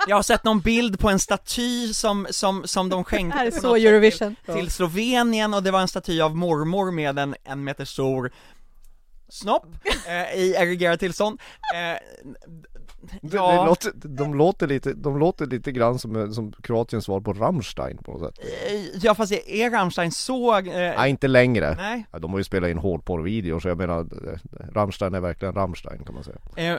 jag har sett någon bild på en staty som, som, som de skänkte är så Eurovision. till, till Slovenien och det var en staty av mormor med en en meter stor snopp <laughs> eh, i erigerat tillstånd. Eh, ja, det låter, de, låter lite, de låter lite grann som, som Kroatiens svar på Rammstein på något sätt eh, ja fast är Rammstein så... Eh, Nej, inte längre nej. ja, De har ju spelat in hårdporrvideor så jag menar eh, Rammstein är verkligen Rammstein kan man säga Eh,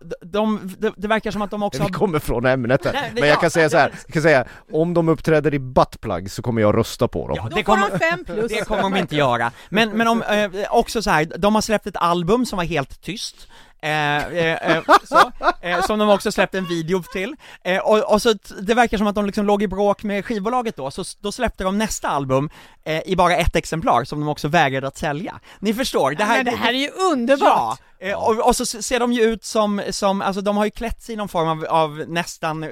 de, de, de, det verkar som att de också Vi har... kommer från ämnet här, <laughs> Nej, men jag ja, kan säga så här, jag kan säga Om de uppträder i buttplug så kommer jag rösta på dem Ja, Då det får kommer, de fem plus. det kommer de inte göra. Men, men om, eh, också så här, de har släppt ett album som var helt tyst. Eh, eh, eh, så, eh, som de också släppte en video till, eh, och, och så det verkar som att de liksom låg i bråk med skivbolaget då, så då släppte de nästa album eh, i bara ett exemplar som de också vägrade att sälja. Ni förstår, det här, Men det här är ju underbart! Ja, och, och så ser de ju ut som, som, alltså de har ju klätt sig i någon form av, av nästan eh,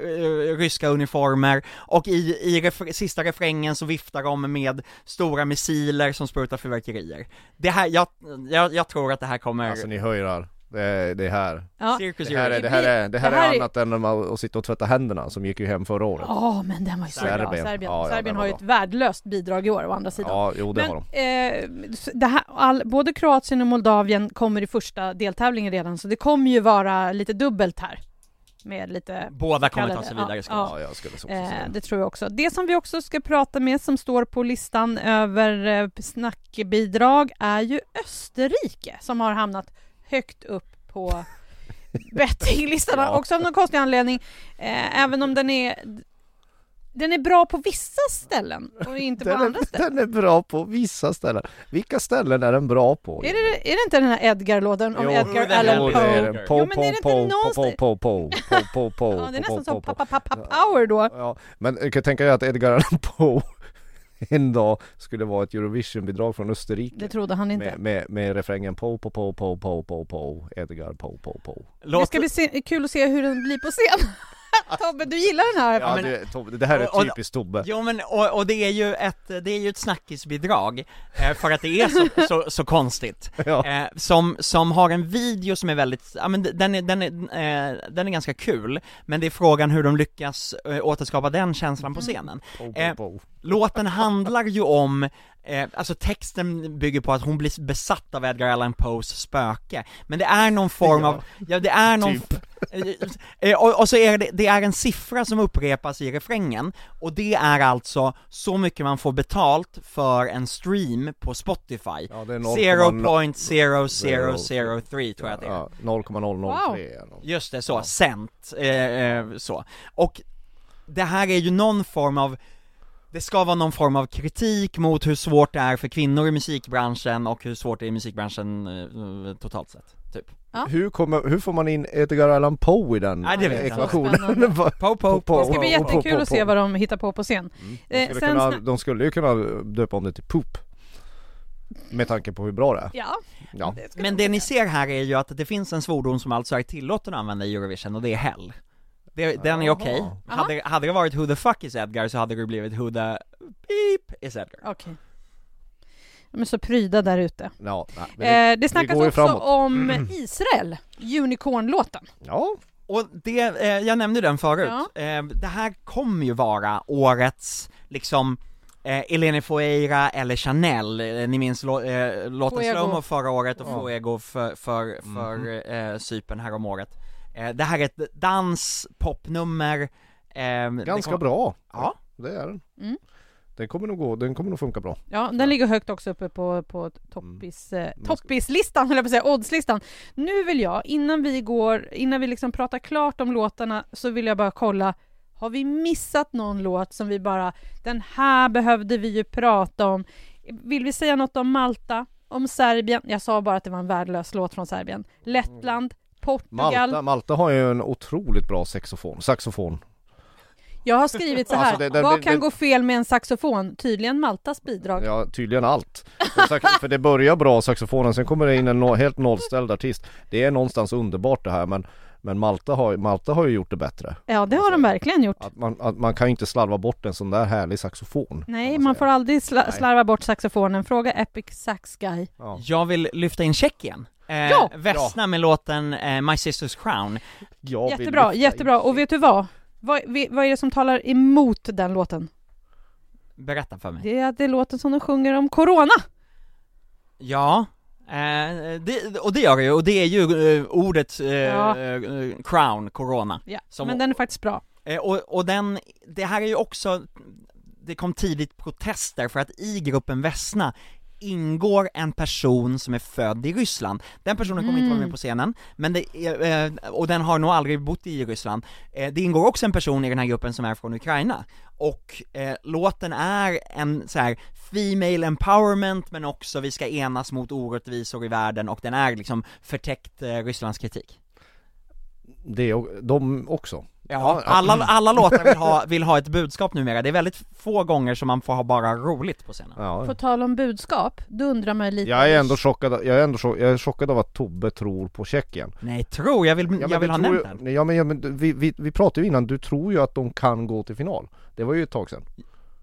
ryska uniformer och i, i ref- sista refrängen så viftar de med stora missiler som sprutar fyrverkerier. Det här, jag, jag, jag tror att det här kommer, Alltså ni hörar, det är, det är här Ja. Cirkus Det här är, det här är, det här Det här är är- annat än när man- att sitta och tvätta händerna som gick ju hem förra året Ja, men den var ju så bra, Serbien. Serbien. Ja, ja, Serbien har ju ett värdelöst bidrag i år å andra sidan. Ja, jo det Men har de eh, det här, all, både Kroatien och Moldavien kommer i första deltävlingen redan, så det kommer ju vara lite dubbelt här. Med lite, Båda kommer ta sig vidare ja, ska ja. Ja, jag skulle så eh, det tror jag också. Det som vi också ska prata med som står på listan över eh, snackbidrag är ju Österrike som har hamnat högt upp på bettinglistorna Ja. också av någon konstig anledning. Eh, även om den är den är bra på vissa ställen och inte på den, andra är, ställen. den är bra på vissa ställen Vilka ställen är den bra på? Är det, är det inte den här Edgar-låten om Jo, Edgar det är Allan det. Jo, Poe? det är den. Po, Jo, men är det po, inte po, po, någonstans- po, po, po, po, po, Ja, det är po, nästan po, som po. pappa pappa power då. Ja, men jag kan tänka dig att Edgar Allan Poe <laughs> en dag skulle vara ett Eurovision-bidrag från Österrike. Det trodde han inte. Med, med, med refrängen Po, po, po, po, po, po, po, Edgar, po, po, po. Låt... Det ska bli kul att se hur den blir på scen. <laughs> <laughs> Tobbe, du gillar den här? Ja, men- det, Tobbe, det här är Och- typiskt Tobbe. Jo men, och, och det är ju ett, det är ju ett snackisbidrag, eh, för att det är så, <laughs> så, så konstigt. Ja. Eh, som, som har en video som är väldigt, ja men den är, den är, eh, den är ganska kul, men det är frågan hur de lyckas återskapa den känslan på scenen. Eh, Låten handlar ju om, eh, alltså texten bygger på att hon blir besatt av Edgar Allan Poes spöke, men det är någon form Ja. av, ja det är någon, Typ. Eh, och, och så är det, det är en siffra som upprepas i refrängen, och det är alltså så mycket man får betalt för en stream på Spotify. Ja, det är 0.00003 tror jag det är. Ja, 0,003 eller något. Just det, så, cent, eh, eh, så. Och det här är ju någon form av, det ska vara någon form av kritik mot hur svårt det är för kvinnor i musikbranschen och hur svårt det är i musikbranschen eh, totalt sett, typ. Ja. Hur, kommer, hur får man in Edgar Allan Poe i den Nej, det vet ekvationen? Po, po, Po, Det ska bli po, po, jättekul po, att se vad de hittar på på scen. De Eh, skulle, sen kunna, de skulle ju kunna döpa om det till Poop Med tanke på hur bra det är Ja, Ja, det Men det ni ser här är ju att det finns en svordom som alltså är tillåten att använda i Eurovision och det är hell. Det, den är okej. Jaha. Hade, hade det varit Who the fuck is Edgar så hade det blivit Who the beep is Edgar. Okej. De är så pryda där ute. ja nej, det, Eh, det snackas ju också framåt. om Israel, Unicorn-låten. ja, Och det, eh, jag nämnde den förut, Ja. eh, det här kommer ju vara årets, liksom, eh, Eleni Foueira eller Chanel, eh, ni minns lå, eh, låten. Slowmo förra året och Ja. Fuego för, för, för eh, Cypern här om året. Eh, det här är ett dans, popnummer, eh, det ganska kom- bra Ja. Det är den Mm. Den kommer nog gå, den kommer nog funka bra Ja, den ligger högt också uppe på, på toppis, eh, ska- toppislistan, <laughs> höll jag på att säga, oddslistan. Nu vill jag, innan vi går, innan vi liksom pratar klart om låtarna, så vill jag bara kolla, har vi missat någon låt som vi bara, den här behövde vi ju prata om. Vill vi säga något om Malta, om Serbien? Jag sa bara att det var en värdelös låt från Serbien. Lettland, Portugal. Malta, Malta har ju en otroligt bra saxofon, saxofon Jag har skrivit så här, Alltså, det- det- vad det- kan det- gå fel med en saxofon? Tydligen Maltas bidrag. Ja, tydligen allt. För det börjar bra saxofonen, sen kommer det in en no- helt nollställd artist. Det är någonstans underbart det här men men Malta har, Malta har ju gjort det bättre. Ja, det har de verkligen gjort. Att man, att man kan ju inte slarva bort en sån där härlig saxofon. Nej, man säga. får aldrig sla- Nej. slarva bort saxofonen. Fråga Epic Sax Guy. Ja. Jag vill lyfta in Tjeckien. Eh, Ja! Vesna med låten eh, My Sister's Crown. Jag Jättebra, jättebra. Och vet du vad? Vad? Vad är det som talar emot den låten? Berätta för mig. Det är att det är låten som de sjunger om Corona. Ja, eh, det, och det gör det ju, och det är ju eh, ordet eh, Ja. eh, crown, corona. Ja, Som- men den är faktiskt bra. Eh, och, och den, det här är ju också, det kom tidigt protester för att i gruppen Vesna ingår en person som är född i Ryssland. Den personen kommer inte vara Mm. med på scenen, men det eh, och den har nog aldrig bott i Ryssland. Eh, det ingår också en person i den här gruppen som är från Ukraina, och eh, låten är en så här female empowerment men också vi ska enas mot orättvisor i världen och den är liksom förtäckt eh, Rysslands kritik. Det är de också. Ja, alla, alla låtar vill ha, <laughs> vill ha ett budskap numera, det är väldigt få gånger som man får ha bara roligt på scenen. Ja. På tal om budskap, då undrar man lite... Jag är ändå chockad, jag är ändå chock, jag är chockad av att Tobbe tror på Tjeckien. Nej, tror, jag vill, men jag vill du ha tror nämnt ju- den. Ja men, ja, men vi, vi, vi pratade ju innan, du tror ju att de kan gå till final. Det var ju ett tag sedan.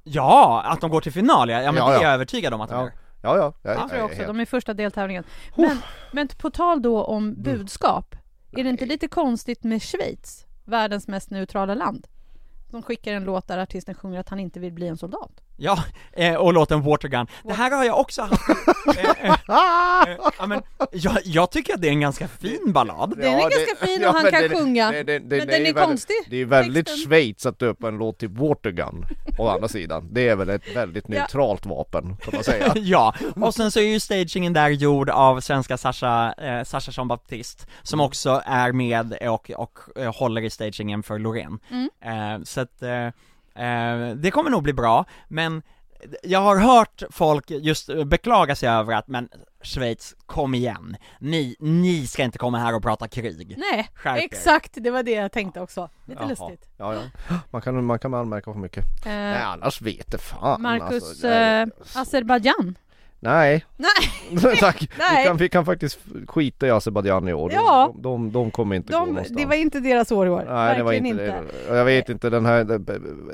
Ja, att de går till final ja, ja men Ja, det är ja. jag övertygad om att de Ja. gör. Ja ja, jag, Det tror jag är också, helt- de är första deltävlingen. Men, men på tal då om budskap, är det inte lite konstigt med Schweiz, världens mest neutrala land? De skickar en låt där artisten sjunger att han inte vill bli en soldat. Ja, eh, och låten Watergun. Det här har jag också haft, <laughs> eh, eh, ja, men jag, jag tycker att det är en ganska fin ballad. Den är Ja, ganska fin och han men kan sjunga, men den är väldigt- konstig, Det är väldigt texten. Schweiz att döpa en låt till Watergun, å andra <laughs> sidan. Det är väl ett väldigt neutralt vapen, kan man säga. <laughs> ja, och sen så är ju stagingen där gjord av svenska Sasha, eh, Sasha Jean Baptiste, som också är med och, och eh, håller i stagingen för Loreen. Mm. Eh, så att, eh, eh, det kommer nog bli bra, men jag har hört folk just beklaga sig över att, men Schweiz, kom igen, ni, ni ska inte komma här och prata krig. Nej, Skärp er. exakt, det var det jag tänkte också. Lite Jaha. lustigt. Ja, ja. Man kan, man kan anmärka för mycket. Eh, Nej annars vet det fan Marcus alltså, eh, Azerbajdzjan, Nej, Nej, <laughs> tack! Nej. Vi, kan, vi kan faktiskt skita i Azerbajdzjan i år, de, Ja. de, de, de kommer inte gå de, någonstans det var inte deras år i år. Nej det var inte, det. Jag vet inte, den här,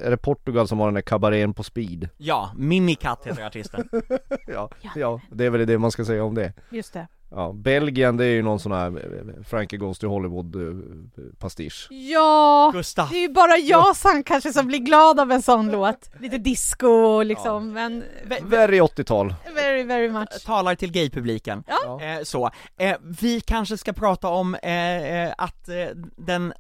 är det Portugal som har den här kabarén på speed? Ja, Mimikat heter artisten. <laughs> Ja, ja, det är väl det man ska säga om det Just det. Ja, Belgien det är ju någon sån här eh, Frankie Goes to Hollywood eh, pastisch Ja, Gustav. det är ju bara jag som kanske som blir glad av en sån låt. Lite disco och liksom, men Very 80-tal very, very much. talar till gaypubliken. Ja. Eh, så, eh, vi kanske ska prata om eh, eh, att eh, den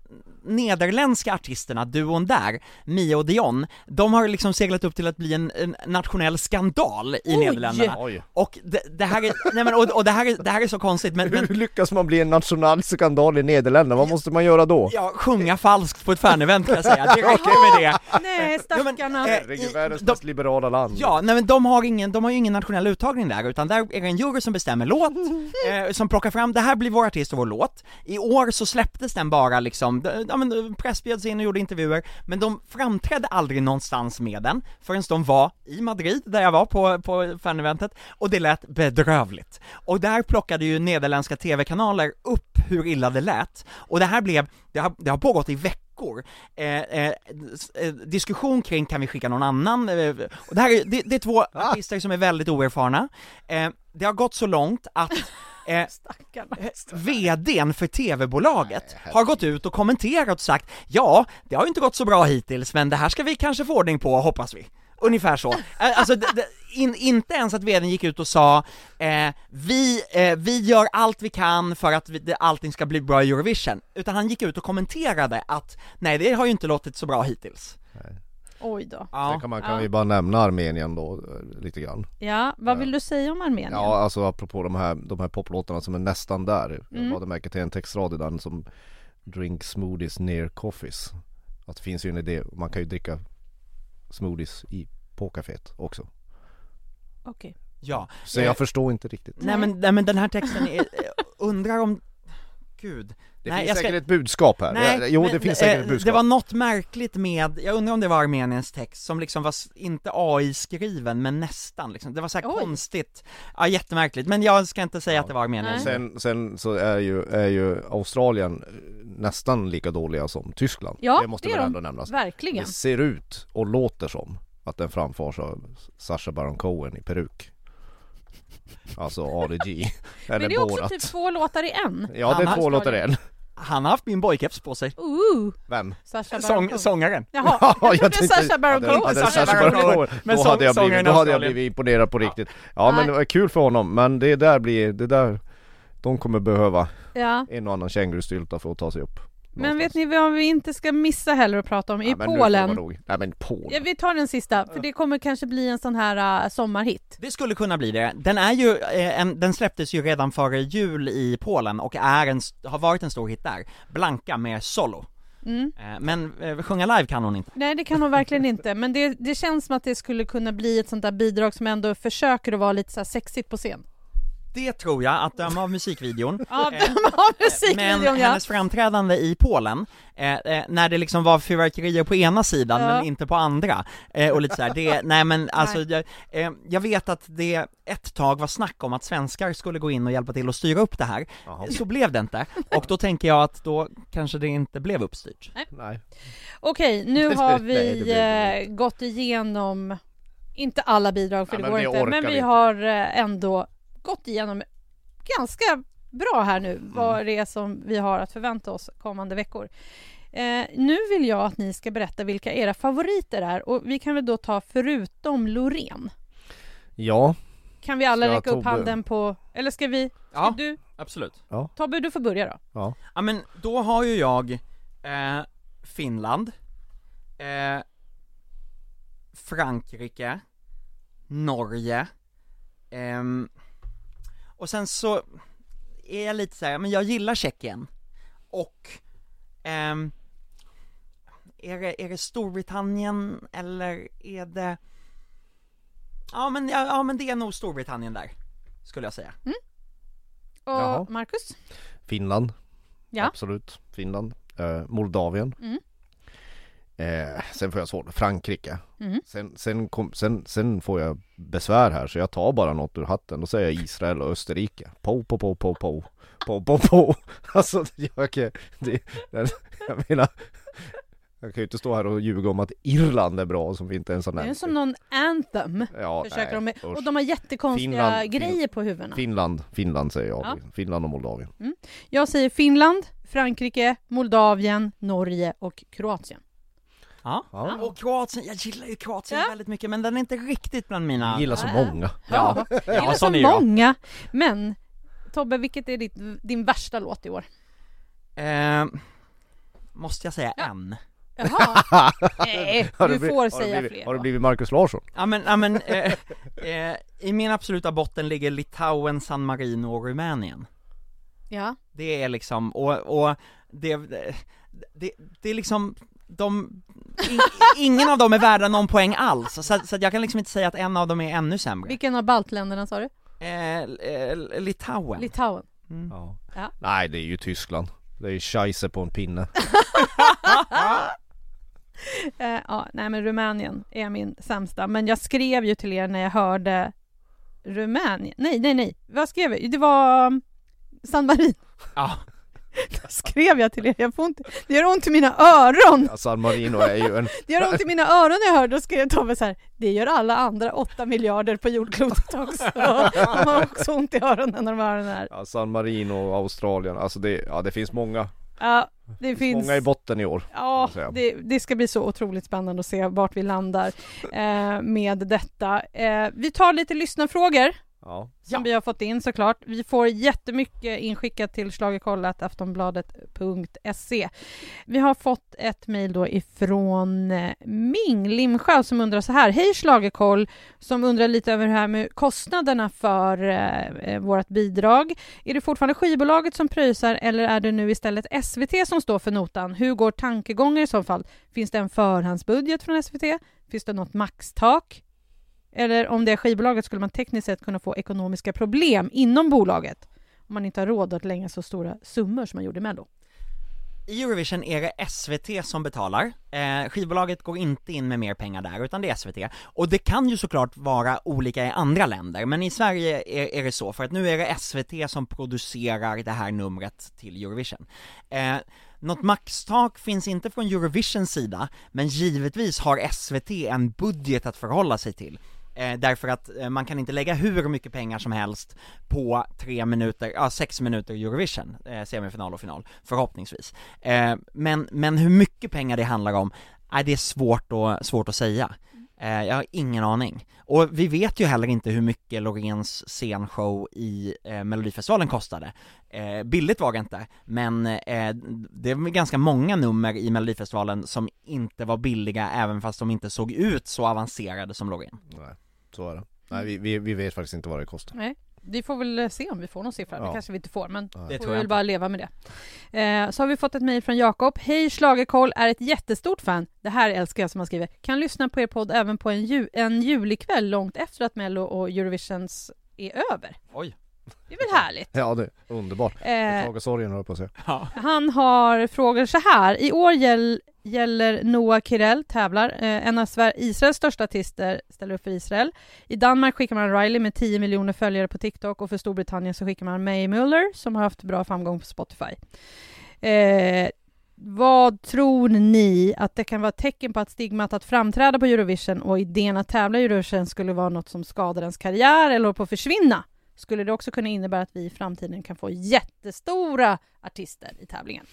nederländska artisterna, duon där, Mia och Dion, de har liksom seglat upp till att bli en, en nationell skandal i Oj! Nederländerna. Oj Och det, det här är, nej men, och, och det här är, det här är så konstigt men, men Hur lyckas man bli en national skandal i Nederländerna? Vad måste man göra då? Ja, sjunga falskt på ett fanevent kan jag säga, det räcker med det. <laughs> Nej, Ja, men, stackarna. eh, Herregud, världens de- mest liberala land Ja, nej men de har ingen, de har ju ingen nationell uttagning där, utan där är det en jury som bestämmer låt, <laughs> eh, som plockar fram, det här blir vår artist och vår låt. I år så släpptes den bara liksom, d- ja men press bjöds in och gjorde intervjuer, men de framträdde aldrig någonstans med den, förrän de var i Madrid, där jag var på, på faneventet, och det lät bedrövligt. Och där plockade ju nederländska TV-kanaler upp hur illa det lät, och det här blev, det har, det har pågått i veckor, eh, eh, eh, diskussion kring kan vi skicka någon annan, eh, det här är, det, det är två artister som är väldigt oerfarna, eh, det har gått så långt att <laughs> eh, Stackarna. VDn för TV-bolaget har gått ut och kommenterat och sagt ja, det har ju inte gått så bra hittills men det här ska vi kanske få ordning på hoppas vi. Ungefär så. Alltså, in, inte ens att VDn gick ut och sa eh, vi, eh, vi gör allt vi kan för att vi, det, allting ska bli bra i Eurovision, utan han gick ut och kommenterade att nej det har ju inte låtit så bra hittills. Oj då. Sen Ja, kan man kan Ja. ju bara nämna Armenien då, eh, lite grann Ja, vad vill du säga om Armenien? Ja, alltså apropå de här, de här poplåtarna som är nästan där Jag Mm. lade märke till en textrad i den som Drink smoothies near coffees Att det finns ju en idé, man kan ju dricka smoothies i på kaféet också Okej. ja. Så Eh, jag förstår inte riktigt Nej men, nej men den här texten är, eh, undrar om, gud. Det Nej, finns jag ska- säkert ett budskap här, Nej, jo men, det finns säkert eh, ett budskap. Det var något märkligt med, jag undrar om det var Armeniens text som liksom var, inte AI-skriven, men nästan liksom. Det var så konstigt, ja jättemärkligt, men jag ska inte säga att det var Armeniens. Sen, sen så är ju, är ju Australien eh, nästan lika dåliga som Tyskland. Ja, Det måste det väl de. ändå nämnas. Verkligen. Det ser ut och låter som att den framförs av Sacha Baron Cohen i peruk Alltså Ali G <laughs> Eller Men det är också Borat typ två låtar i en. Ja det Han är har- två låtar i en Han har haft min boykeps på sig, Ooh, Vem? Sacha Baron Sång, Cohen. sångaren. Jaha, <laughs> Ja, jag trodde Sacha Baron Cohen. Sacha Baron Cohen. Men Då sång- hade jag blivit, då hade jag blivit imponerad på riktigt Ja men det var kul för honom, men det där blir, det där De kommer behöva Ja. en och annan kängurustylta för att ta sig upp Men vet ni vad vi inte ska missa heller att prata om? I Ja, Polen. Nej men Polen Ja, vi tar den sista, för det kommer kanske bli en sån här uh, sommarhit. Det skulle kunna bli det. Den är ju, eh, en, den släpptes ju redan före jul i Polen och är en, har varit en stor hit där. Blanka med solo. Mm. Eh, men eh, sjunga live kan hon inte. Nej, det kan hon verkligen inte. Men det, det känns som att det skulle kunna bli ett sånt där bidrag som ändå försöker att vara lite så här sexigt på scen. Det tror jag, att döma av musikvideon. <laughs> Ja, de har musikvideon Men ja. hennes framträdande i Polen, eh, eh, när det liksom var fyrverkerier på ena sidan Ja. men inte på andra, eh, och lite såhär, det, <laughs> nej men alltså, jag, eh, jag vet att det ett tag var snack om att svenskar skulle gå in och hjälpa till att styra upp det här, Jaha. så blev det inte, och då tänker jag att då kanske det inte blev uppstyrt. Nej Okej, nu <laughs> har Nej, vi det eh, gått igenom, inte alla bidrag för Ja, det men går vi inte, men vi inte. har eh, ändå gått igenom ganska bra här nu Mm. vad det är som vi har att förvänta oss kommande veckor. Eh, nu vill jag att ni ska berätta vilka era favoriter är och vi kan väl då ta förutom Loreen. Ja, Kan vi alla Ska räcka upp Tobbe- handen på, eller ska vi, ska Ja. du, Absolut. Tobbe du får börja då. ja Ja men då har ju jag eh, Finland, eh, Frankrike, Norge, ehm, och sen så är jag lite så här, men jag gillar Tjeckien, och ehm, är, det, är det Storbritannien eller är det Ja men, ja, ja men det är nog Storbritannien där, skulle jag säga. Och Jaha. Marcus? Finland Ja. Absolut, Finland eh, Moldavien Mm. Eh, sen får jag svårt, Frankrike. Mm. Sen, sen, kom, sen, sen får jag besvär här så jag tar bara något ur hatten. Då säger jag Israel och Österrike. Po, po, po, po, po. Po, po, po. <laughs> Alltså, jag, kan, det, jag menar jag kan ju inte stå här och ljuga om att Irland är bra som vi inte ens har Det är nämnt. som någon anthem. Ja, Försöker de med. Och de har jättekonstiga Finland- grejer på huvudena. Finland, Finland säger jag. Ja. Finland och Moldavien. Jag säger Finland, Frankrike, Moldavien, Norge och Kroatien. Ja. Ja. Och Kroatien, jag gillar ju Kroatien Ja. väldigt mycket men den är inte riktigt bland mina Jag gillar så många. Ja, Det är ja så sån är jag många. Men Tobbe, vilket är ditt, din värsta låt i år? eh, Måste jag säga Ja. en? Jaha, <laughs> nej, Har du det blivit- får har det säga blivit, fler. Har det blivit Marcus Larsson? Ja men, ja, men eh, eh, i min absoluta botten ligger Litauen, San Marino och Rumänien Ja, Det är liksom, och, och det, det, det är liksom, de, in, ingen av dem är värda någon poäng alls, så, så jag kan liksom inte säga att en av dem är ännu sämre vilken av baltländerna sa du? eh, eh, Litauen Litauen. mm. Ja. Ja. Nej, det är ju Tyskland. Det är ju scheisse på en pinne. <laughs> Eh, ja, nej men Rumänien är min sämsta. Men jag skrev ju till er när jag hörde Rumänien. Nej, nej, nej. Vad skrev jag? Det var um, San Marino. Ja, <laughs> Då skrev jag till er. Jag får inte, det gör ont i mina öron. Ja, San Marino är ju en... Det gör ont i mina öron när jag hörde. Då skrev Tobbe så här. Det gör alla andra åtta miljarder på jordklotet också. <laughs> De har också ont i öronen när de hör den här. Ja, San Marino och Australien, alltså det, ja det finns många, Ja, det finns... många i botten i år. Ja, det, det ska bli så otroligt spännande att se vart vi landar eh, med detta. Eh, vi tar lite lyssnarfrågor Ja. som vi har fått in såklart. Vi får jättemycket inskickat till schlagerkollat aftonbladet.se. Vi har fått ett mejl då ifrån eh, Ming Limsjö som undrar så här. Hej Schlagerkoll! Som undrar lite över det här med kostnaderna för eh, eh, vårt bidrag. Är det fortfarande skivbolaget som pröjsar eller är det nu istället SVT som står för notan? Hur går tankegången i så fall? Finns det en förhandsbudget från SVT? Finns det något maxtak? Eller om det är skivbolaget skulle man tekniskt sett kunna få ekonomiska problem inom bolaget om man inte har råd att lägga så stora summor som man gjorde med Mello. I Eurovision är det SVT som betalar, eh, skivbolaget går inte in med mer pengar där utan det är SVT, och det kan ju såklart vara olika i andra länder, men i Sverige är, är det så, för att nu är det SVT som producerar det här numret till Eurovision. Eh, något maxtak finns inte från Eurovisions sida, men givetvis har SVT en budget att förhålla sig till. Eh, därför att eh, man kan inte lägga hur mycket pengar som helst på tre minuter, ja sex minuter Eurovision, eh, semifinal och final, förhoppningsvis. Eh, men, men hur mycket pengar det handlar om, eh, det är svårt att, svårt att säga. Eh, jag har ingen aning. Och vi vet ju heller inte hur mycket Loreens scenshow i eh, Melodifestivalen kostade. Eh, billigt var det inte, men eh, det var ganska många nummer i Melodifestivalen som inte var billiga även fast de inte såg ut så avancerade som Loreen. Nej, så är det. Nej, vi, vi, vi vet faktiskt inte vad det kostar. Nej, vi får väl se om vi får någon siffra. Det Ja. kanske vi inte får, men. Det får vi väl bara leva med det. Eh, så har vi fått ett mejl från Jakob. Hej Schlagerkoll, är ett jättestort fan. Det här älskar jag som han skriver. Kan lyssna på er podd även på en, ju- en julikväll långt efter att Mello och Eurovisions är över. Oj. Det är väl härligt? Ja, det är underbart. Eh, höll jag på att säga. Ja. Han har frågor så här. I år gäll, gäller Noah Kirel tävlar. Eh, en av Sver- Israels största artister ställer upp för Israel. I Danmark skickar man Riley med 10 miljoner följare på TikTok och för Storbritannien så skickar man May Muller som har haft bra framgång på Spotify. Eh, vad tror ni att det kan vara tecken på att stigmat att framträda på Eurovision och idén att tävla i Eurovision skulle vara något som skadar ens karriär eller håller på att försvinna? Skulle det också kunna innebära att vi i framtiden kan få jättestora artister i tävlingen?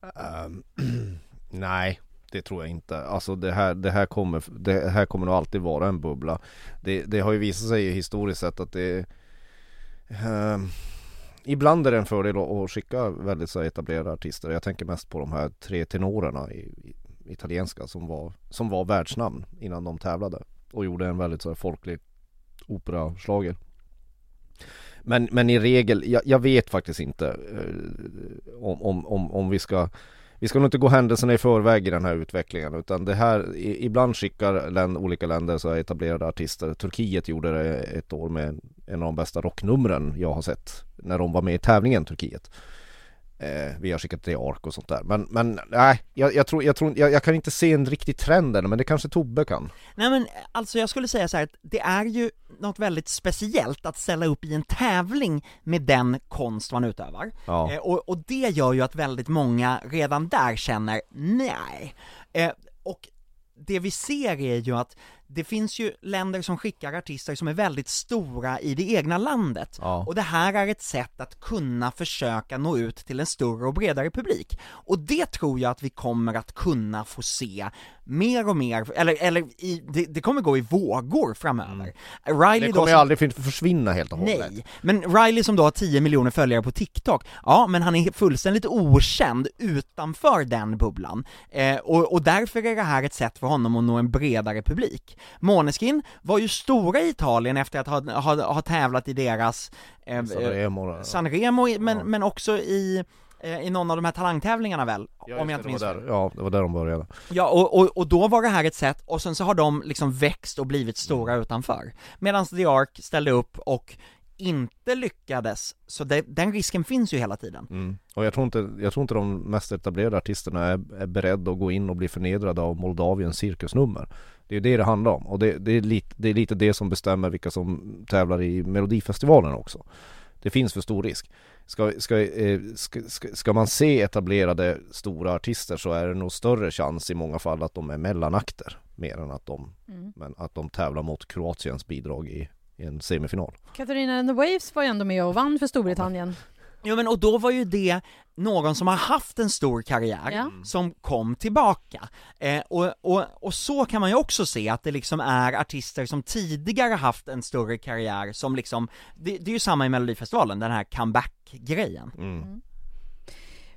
Um, <clears throat> nej, det tror jag inte. Alltså det här, det här kommer, det här kommer nog alltid vara en bubbla. Det, det har ju visat sig historiskt sett att det um, Ibland är det en fördel att, skicka väldigt så etablerade artister. Jag tänker mest på de här tre tenorerna i, i italienska som var, som var världsnamn innan de tävlade och gjorde en väldigt så här, folklig operaschlager. Men, men i regel, jag, jag vet faktiskt inte eh, om, om, om, om vi ska vi ska nog inte gå händelserna i förväg i den här utvecklingen utan det här, i, ibland skickar län, olika länder så här etablerade artister. Turkiet gjorde det ett år med en av de bästa rocknumren jag har sett när de var med i tävlingen Turkiet eh, Vi har skickat till ARK och sånt där Men, men nej, jag, jag tror, jag, tror jag, jag kan inte se en riktig trend än men det kanske Tobbe kan Nej men alltså jag skulle säga så här det är ju något väldigt speciellt att ställa upp i en tävling med den konst man utövar. Ja. Eh, och, och det gör ju att väldigt många redan där känner nej. Eh, och det vi ser är ju att det finns ju länder som skickar artister som är väldigt stora i det egna landet. Ja. Och det här är ett sätt att kunna försöka nå ut till en större och bredare publik. Och det tror jag att vi kommer att kunna få se mer och mer, eller, eller i, det, det kommer gå i vågor framöver. Riley Mm. Det då kommer ju som- aldrig försvinna helt och hållet Nej, men Riley som då har 10 miljoner följare på TikTok, ja men han är fullständigt okänd utanför den bubblan, eh, och, och därför är det här ett sätt för honom att nå en bredare publik. Måneskin var ju stora i Italien efter att ha, ha, ha tävlat i deras eh, Sanremo, eh, Sanremo, men, Ja. men också i eh, i någon av de här talangtävlingarna väl? Ja, om jag inte minns där, Ja, det var där de började Ja, och, och, och då var det här ett sätt, och sen så har de liksom växt och blivit stora utanför. Medan The Ark ställde upp och inte lyckades, så det, den risken finns ju hela tiden. mm. Och jag tror, inte, jag tror inte de mest etablerade artisterna är, är beredda att gå in och bli förnedrade av Moldaviens cirkusnummer Det är ju det det handlar om och det, det, är lite, det är lite det som bestämmer vilka som tävlar i Melodifestivalen också Det finns för stor risk Ska, ska, eh, ska, ska, ska man se etablerade stora artister så är det nog större chans i många fall att de är mellanakter Mer än att de, Mm. men att de tävlar mot Kroatiens bidrag i, i en semifinal Katarina and the Waves var ju ändå med och vann för Storbritannien. Jo men och då var ju det någon som har haft en stor karriär, Ja. som kom tillbaka. Eh, och, och, och så kan man ju också se att det liksom är artister som tidigare haft en större karriär som liksom, det, det är ju samma i Melodifestivalen, den här comeback-grejen. mm.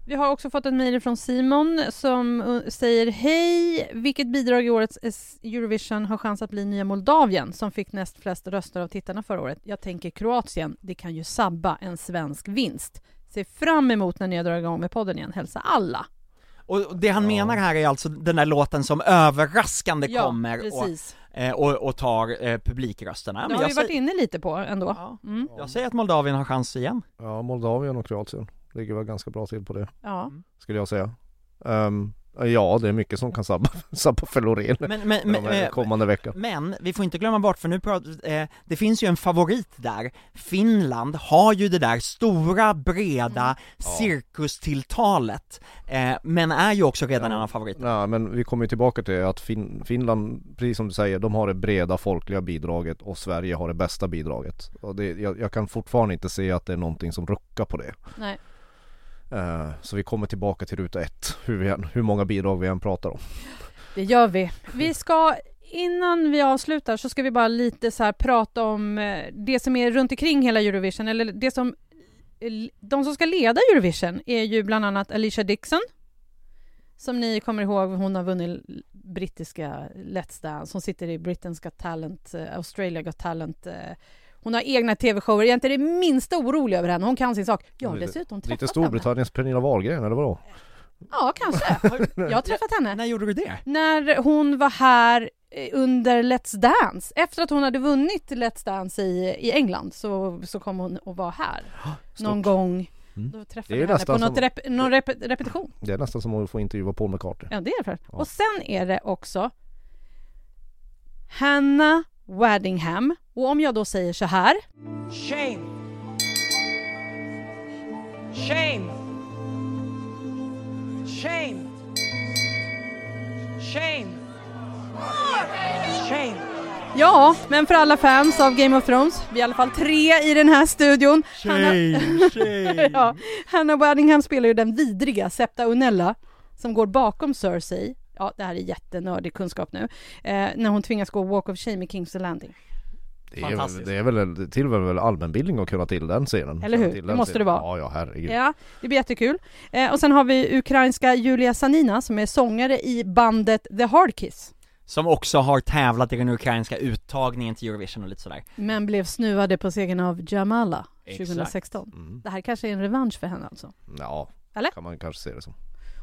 Vi har också fått en mejl från Simon som uh, säger Hej! Vilket bidrag i årets Eurovision har chans att bli nya Moldavien som fick näst flest röster av tittarna förra året? Jag tänker Kroatien. Det kan ju sabba en svensk vinst. Ser fram emot när ni drar igång med podden igen. Hälsa alla! Och det han Ja. menar här är alltså den där låten som överraskande kommer och, eh, och, och tar eh, publikrösterna. Det Men har jag, vi varit säger, inne lite på ändå. Ja. Mm. jag säger att Moldavien har chans igen. Ja, Moldavien och Kroatien ligger väl ganska bra till på det Ja. skulle jag säga. Ehm, ja, det är mycket som kan sabba, <laughs> sabba för Loreen Men, men, <laughs> men, eh, kommande vecka. Men vi får inte glömma bort, för nu pratar, eh, det finns ju en favorit där, Finland har ju det där stora, breda cirkustilltalet, eh, men är ju också redan Ja. en av favoriterna. Ja, men vi kommer ju tillbaka till att fin Finland, precis som du säger, de har det breda folkliga bidraget och Sverige har det bästa bidraget. Och det, jag, jag kan fortfarande inte se att det är någonting som ruckar på det. Nej. Eh, så vi kommer tillbaka till ruta ett, hur, vi än, hur många bidrag vi än pratar om. Det gör vi. Vi ska, innan vi avslutar så ska vi bara lite så här prata om eh, det som är runt omkring hela Eurovision, eller det som eh, de som ska leda Eurovision är ju bland annat Alicia Dixon, som ni kommer ihåg, hon har vunnit brittiska Let's Dance, hon sitter i brittiska Got Talent, Australia Got Talent, eh, hon har egna tv-shower, jag är inte det minsta orolig över henne, hon kan sin sak. Jag har Lite- dessutom träffat Lite henne. Storbritanniens Pernilla Wahlgren, eller vadå? Ja, kanske. <laughs> Jag har träffat henne. När gjorde du det? när hon var här eh, under Let's Dance. Efter att hon hade vunnit Let's Dance i, i England så, så kom hon och var här <gasps> någon gång. Mm. Då träffade jag henne på något som- rep, någon rep, repetition. Det är nästan som att få intervjua Paul McCartney. Ja, det är det. Ja. Och sen är det också Hannah Waddingham. Och om jag då säger så här. Shame. Shame. Shame. Shame. Shame. Ja, men för alla fans av Game of Thrones, vi är i alla fall tre i den här studion. Hannah, <laughs> ja, Hannah Waddingham spelar ju den vidriga Septa Unella som går bakom Cersei. Ja, det här är jättenördig kunskap nu. Eh, när hon tvingas gå Walk of Shame i King's Landing. Det är, väl, det är väl tillhör väl allmänbildning att kunna till den scenen. Eller hur? Till Det måste scenen. det vara. Ja, ja herregud. Ja, det blir jättekul. Eh, och sen har vi ukrainska Julia Sanina som är sångare i bandet The Hard Kiss. Som också har tävlat i den ukrainska uttagningen till Eurovision och lite sådär. Men blev snuvade på segern av Jamala Exakt. 2016. Mm. Det här kanske är en revansch för henne alltså. Ja, Eller? kan man kanske se det som.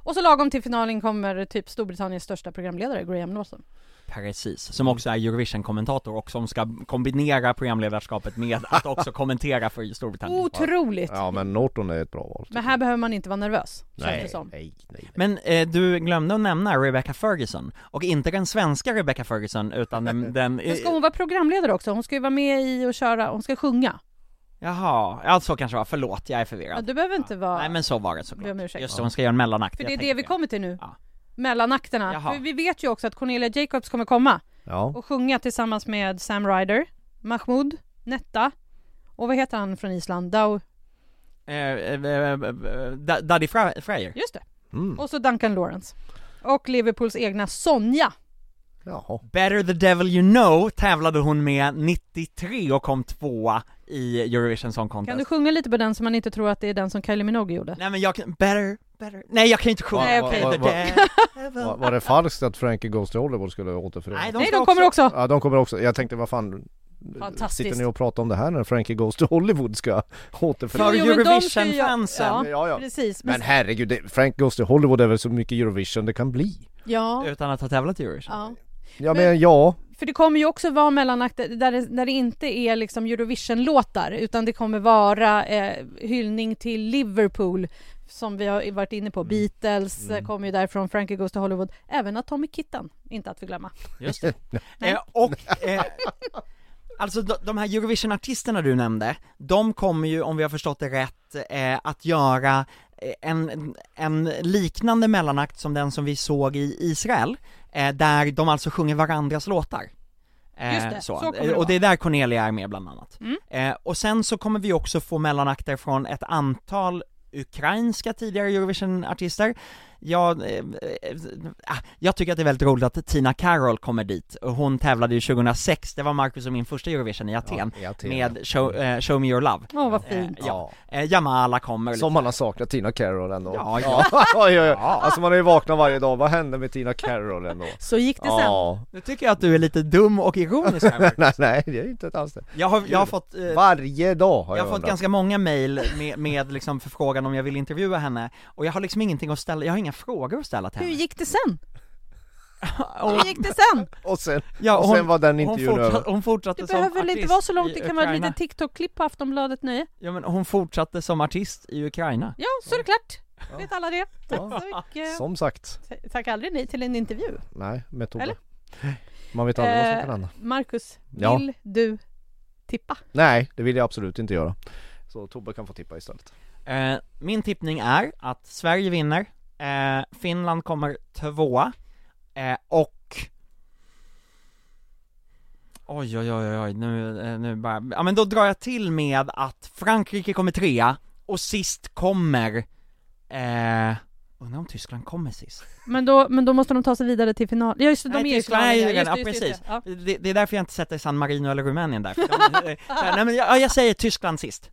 Och så lagom till finalen kommer typ Storbritanniens största programledare, Graham Norton. Precis, som också är Eurovision-kommentator och som ska kombinera programledarskapet med att också kommentera för Storbritannien Otroligt! Ja men Norton är ett bra val. Men här behöver man inte vara nervös, känns det Nej, som. nej, nej, nej. Men eh, du glömde att nämna Rebecca Ferguson, och inte den svenska Rebecca Ferguson utan den, den Men ska hon vara programledare också? Hon ska ju vara med i och köra, hon ska sjunga. Jaha, ja så kanske det var, förlåt jag är förvirrad Ja, du behöver inte vara... Nej men så var det Be såklart, om ursäkt. just det, hon ska göra en mellanakt För det är det vi kommer till nu. Ja. Mellanakterna. Jaha. För vi vet ju också att Cornelia Jacobs kommer komma Ja, och sjunga tillsammans med Sam Ryder, Mahmoud, Netta och vad heter han från Island? Dau... Eh, eh, eh, eh, Da- Daddy Fra- Freyer Just det. mm. Och så Duncan Lawrence. Och Liverpools egna Sonja. Jaha. Better the devil you know tävlade hon med 93 och kom tvåa i Eurovision Song Contest Kan du sjunga lite på den så man inte tror att det är den som Kylie Minogue gjorde? Nej men jag kan, better, better, nej jag kan inte sjunga Nej, Va- okej. va- The va- devil. va- Var det falskt att Frankie Goes to Hollywood skulle återförenas? Nej, de Nej, de kommer också! Ja, de kommer också. Jag tänkte, vad fan Fantastiskt. Sitter ni och pratar om det här när Frankie Goes to Hollywood ska För återförenas? Jo, men de ska ju- Eurovision-fansen. Ja, Ja, ja. precis. Men, Men herregud, det, Frank Goes to Hollywood är väl så mycket Eurovision det kan bli? ja, Utan att ha tävlat i Eurovision ja. Ja Men- men ja, För det kommer ju också vara mellanakter där det, där det inte är liksom Eurovision-låtar utan det kommer vara eh, hyllning till Liverpool som vi har varit inne på. Beatles Mm. eh, kommer ju därifrån, Frankie Goes to Hollywood, även Atomic Kitten, inte att förglömma. Just det. <laughs> Nej. Eh, och, eh, alltså de, de här Eurovision-artisterna du nämnde, de kommer ju, om vi har förstått det rätt, eh, att göra eh, en, en liknande mellanakt som den som vi såg i Israel, där de alltså sjunger varandras låtar. Eh, Just det, så kommer det Eh, och det är där Cornelia är med bland annat. Mm. Eh, och sen så kommer vi också få mellanakter från ett antal ukrainska tidigare Eurovision-artister. Jag, eh, eh, ah, jag tycker att det är väldigt roligt att Tina Carroll kommer dit, och hon tävlade ju 2006, det var Marcus och min första Eurovision i Aten, ja, i Aten, med show, eh, show Me Your Love. Åh, vad Eh, fint. ja, eh, Jamala kommer Som man har saknat Tina Carroll ändå. Ja, <laughs> ja. ja, ja, ja. Alltså man är ju vakna varje dag, vad hände med Tina Carroll ändå? Så gick det sen. Ja, Nu tycker jag att du är lite dum och ironisk <laughs> här nej, nej det är inte alls det. Jag har, jag har fått eh, Varje dag har jag jag, har fått ganska många mail med, med liksom förfrågan om jag vill intervjua henne, och jag har liksom ingenting att ställa, jag har inga frågor att ställa till Hur henne. gick det sen? Och- <laughs> Hur gick det sen? Och sen, Ja, och hon- sen var den hon, intervjun fortsatte, över. hon fortsatte Det som behöver väl inte artist vara så långt, det kan vara ett litet TikTok-klipp på Aftonbladet Nöje. Ja men hon fortsatte som artist i Ukraina Ja, så är det klart. Vet alla det. Tack Ja. så mycket. Som sagt, Tack aldrig nej till en intervju. nej med Tobbe. Eller? Man vet aldrig vad som Eh, kan hända. Marcus, Ja. vill du tippa? Nej, det vill jag absolut inte göra. Så Tobbe kan få tippa istället. eh, Min tippning är att Sverige vinner, eh, Finland kommer tvåa, eh, och Oj oj oj oj, nu, eh, nu bara, ja men då drar jag till med att Frankrike kommer trea, och sist kommer, eh, undrar om Tyskland kommer sist? Men då, men då måste de ta sig vidare till final. Ja just det, de Nej, är ju Tyskland just det, ja, det, precis. Det, det är därför jag inte sätter San Marino eller Rumänien där, de, <laughs> nej men jag, jag säger Tyskland sist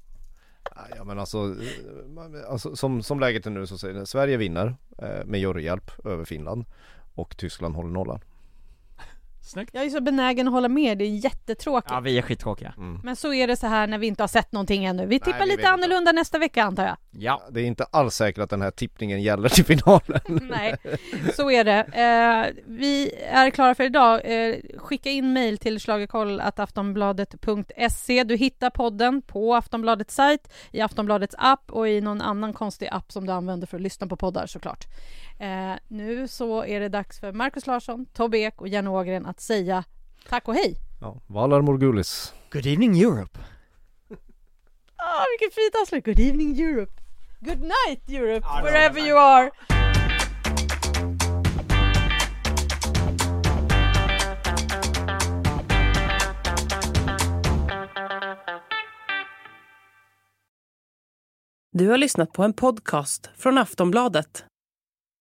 Ja men alltså, eh, alltså som, som läget är nu så säger det, Sverige vinner eh, med juryhjälp över Finland och Tyskland håller nollan. Snyggt Jag är så benägen att hålla med, det är jättetråkigt. Ja vi är skittråkiga Mm. Men så är det så här när vi inte har sett någonting ännu. Vi tippar vi vet lite inte. annorlunda nästa vecka antar jag. Ja, Det är inte alls säkert att den här tippningen gäller till finalen. <laughs> Nej, så är det. Eh, vi är klara för idag. Eh, skicka in mejl till schlagerkoll.aftonbladet.se. Du hittar podden på Aftonbladets sajt, i Aftonbladets app och i någon annan konstig app som du använder för att lyssna på poddar såklart. Eh, nu så är det dags för Markus Larsson, Tobbe Ek och Janne Ågren att säga tack och hej. Ja, Valar Morgulis. Good evening Europe <laughs> Ah, vilket fint avslut! Good evening Europe! Good night Europe! Ja, wherever you are! Du har lyssnat på en podcast från Aftonbladet.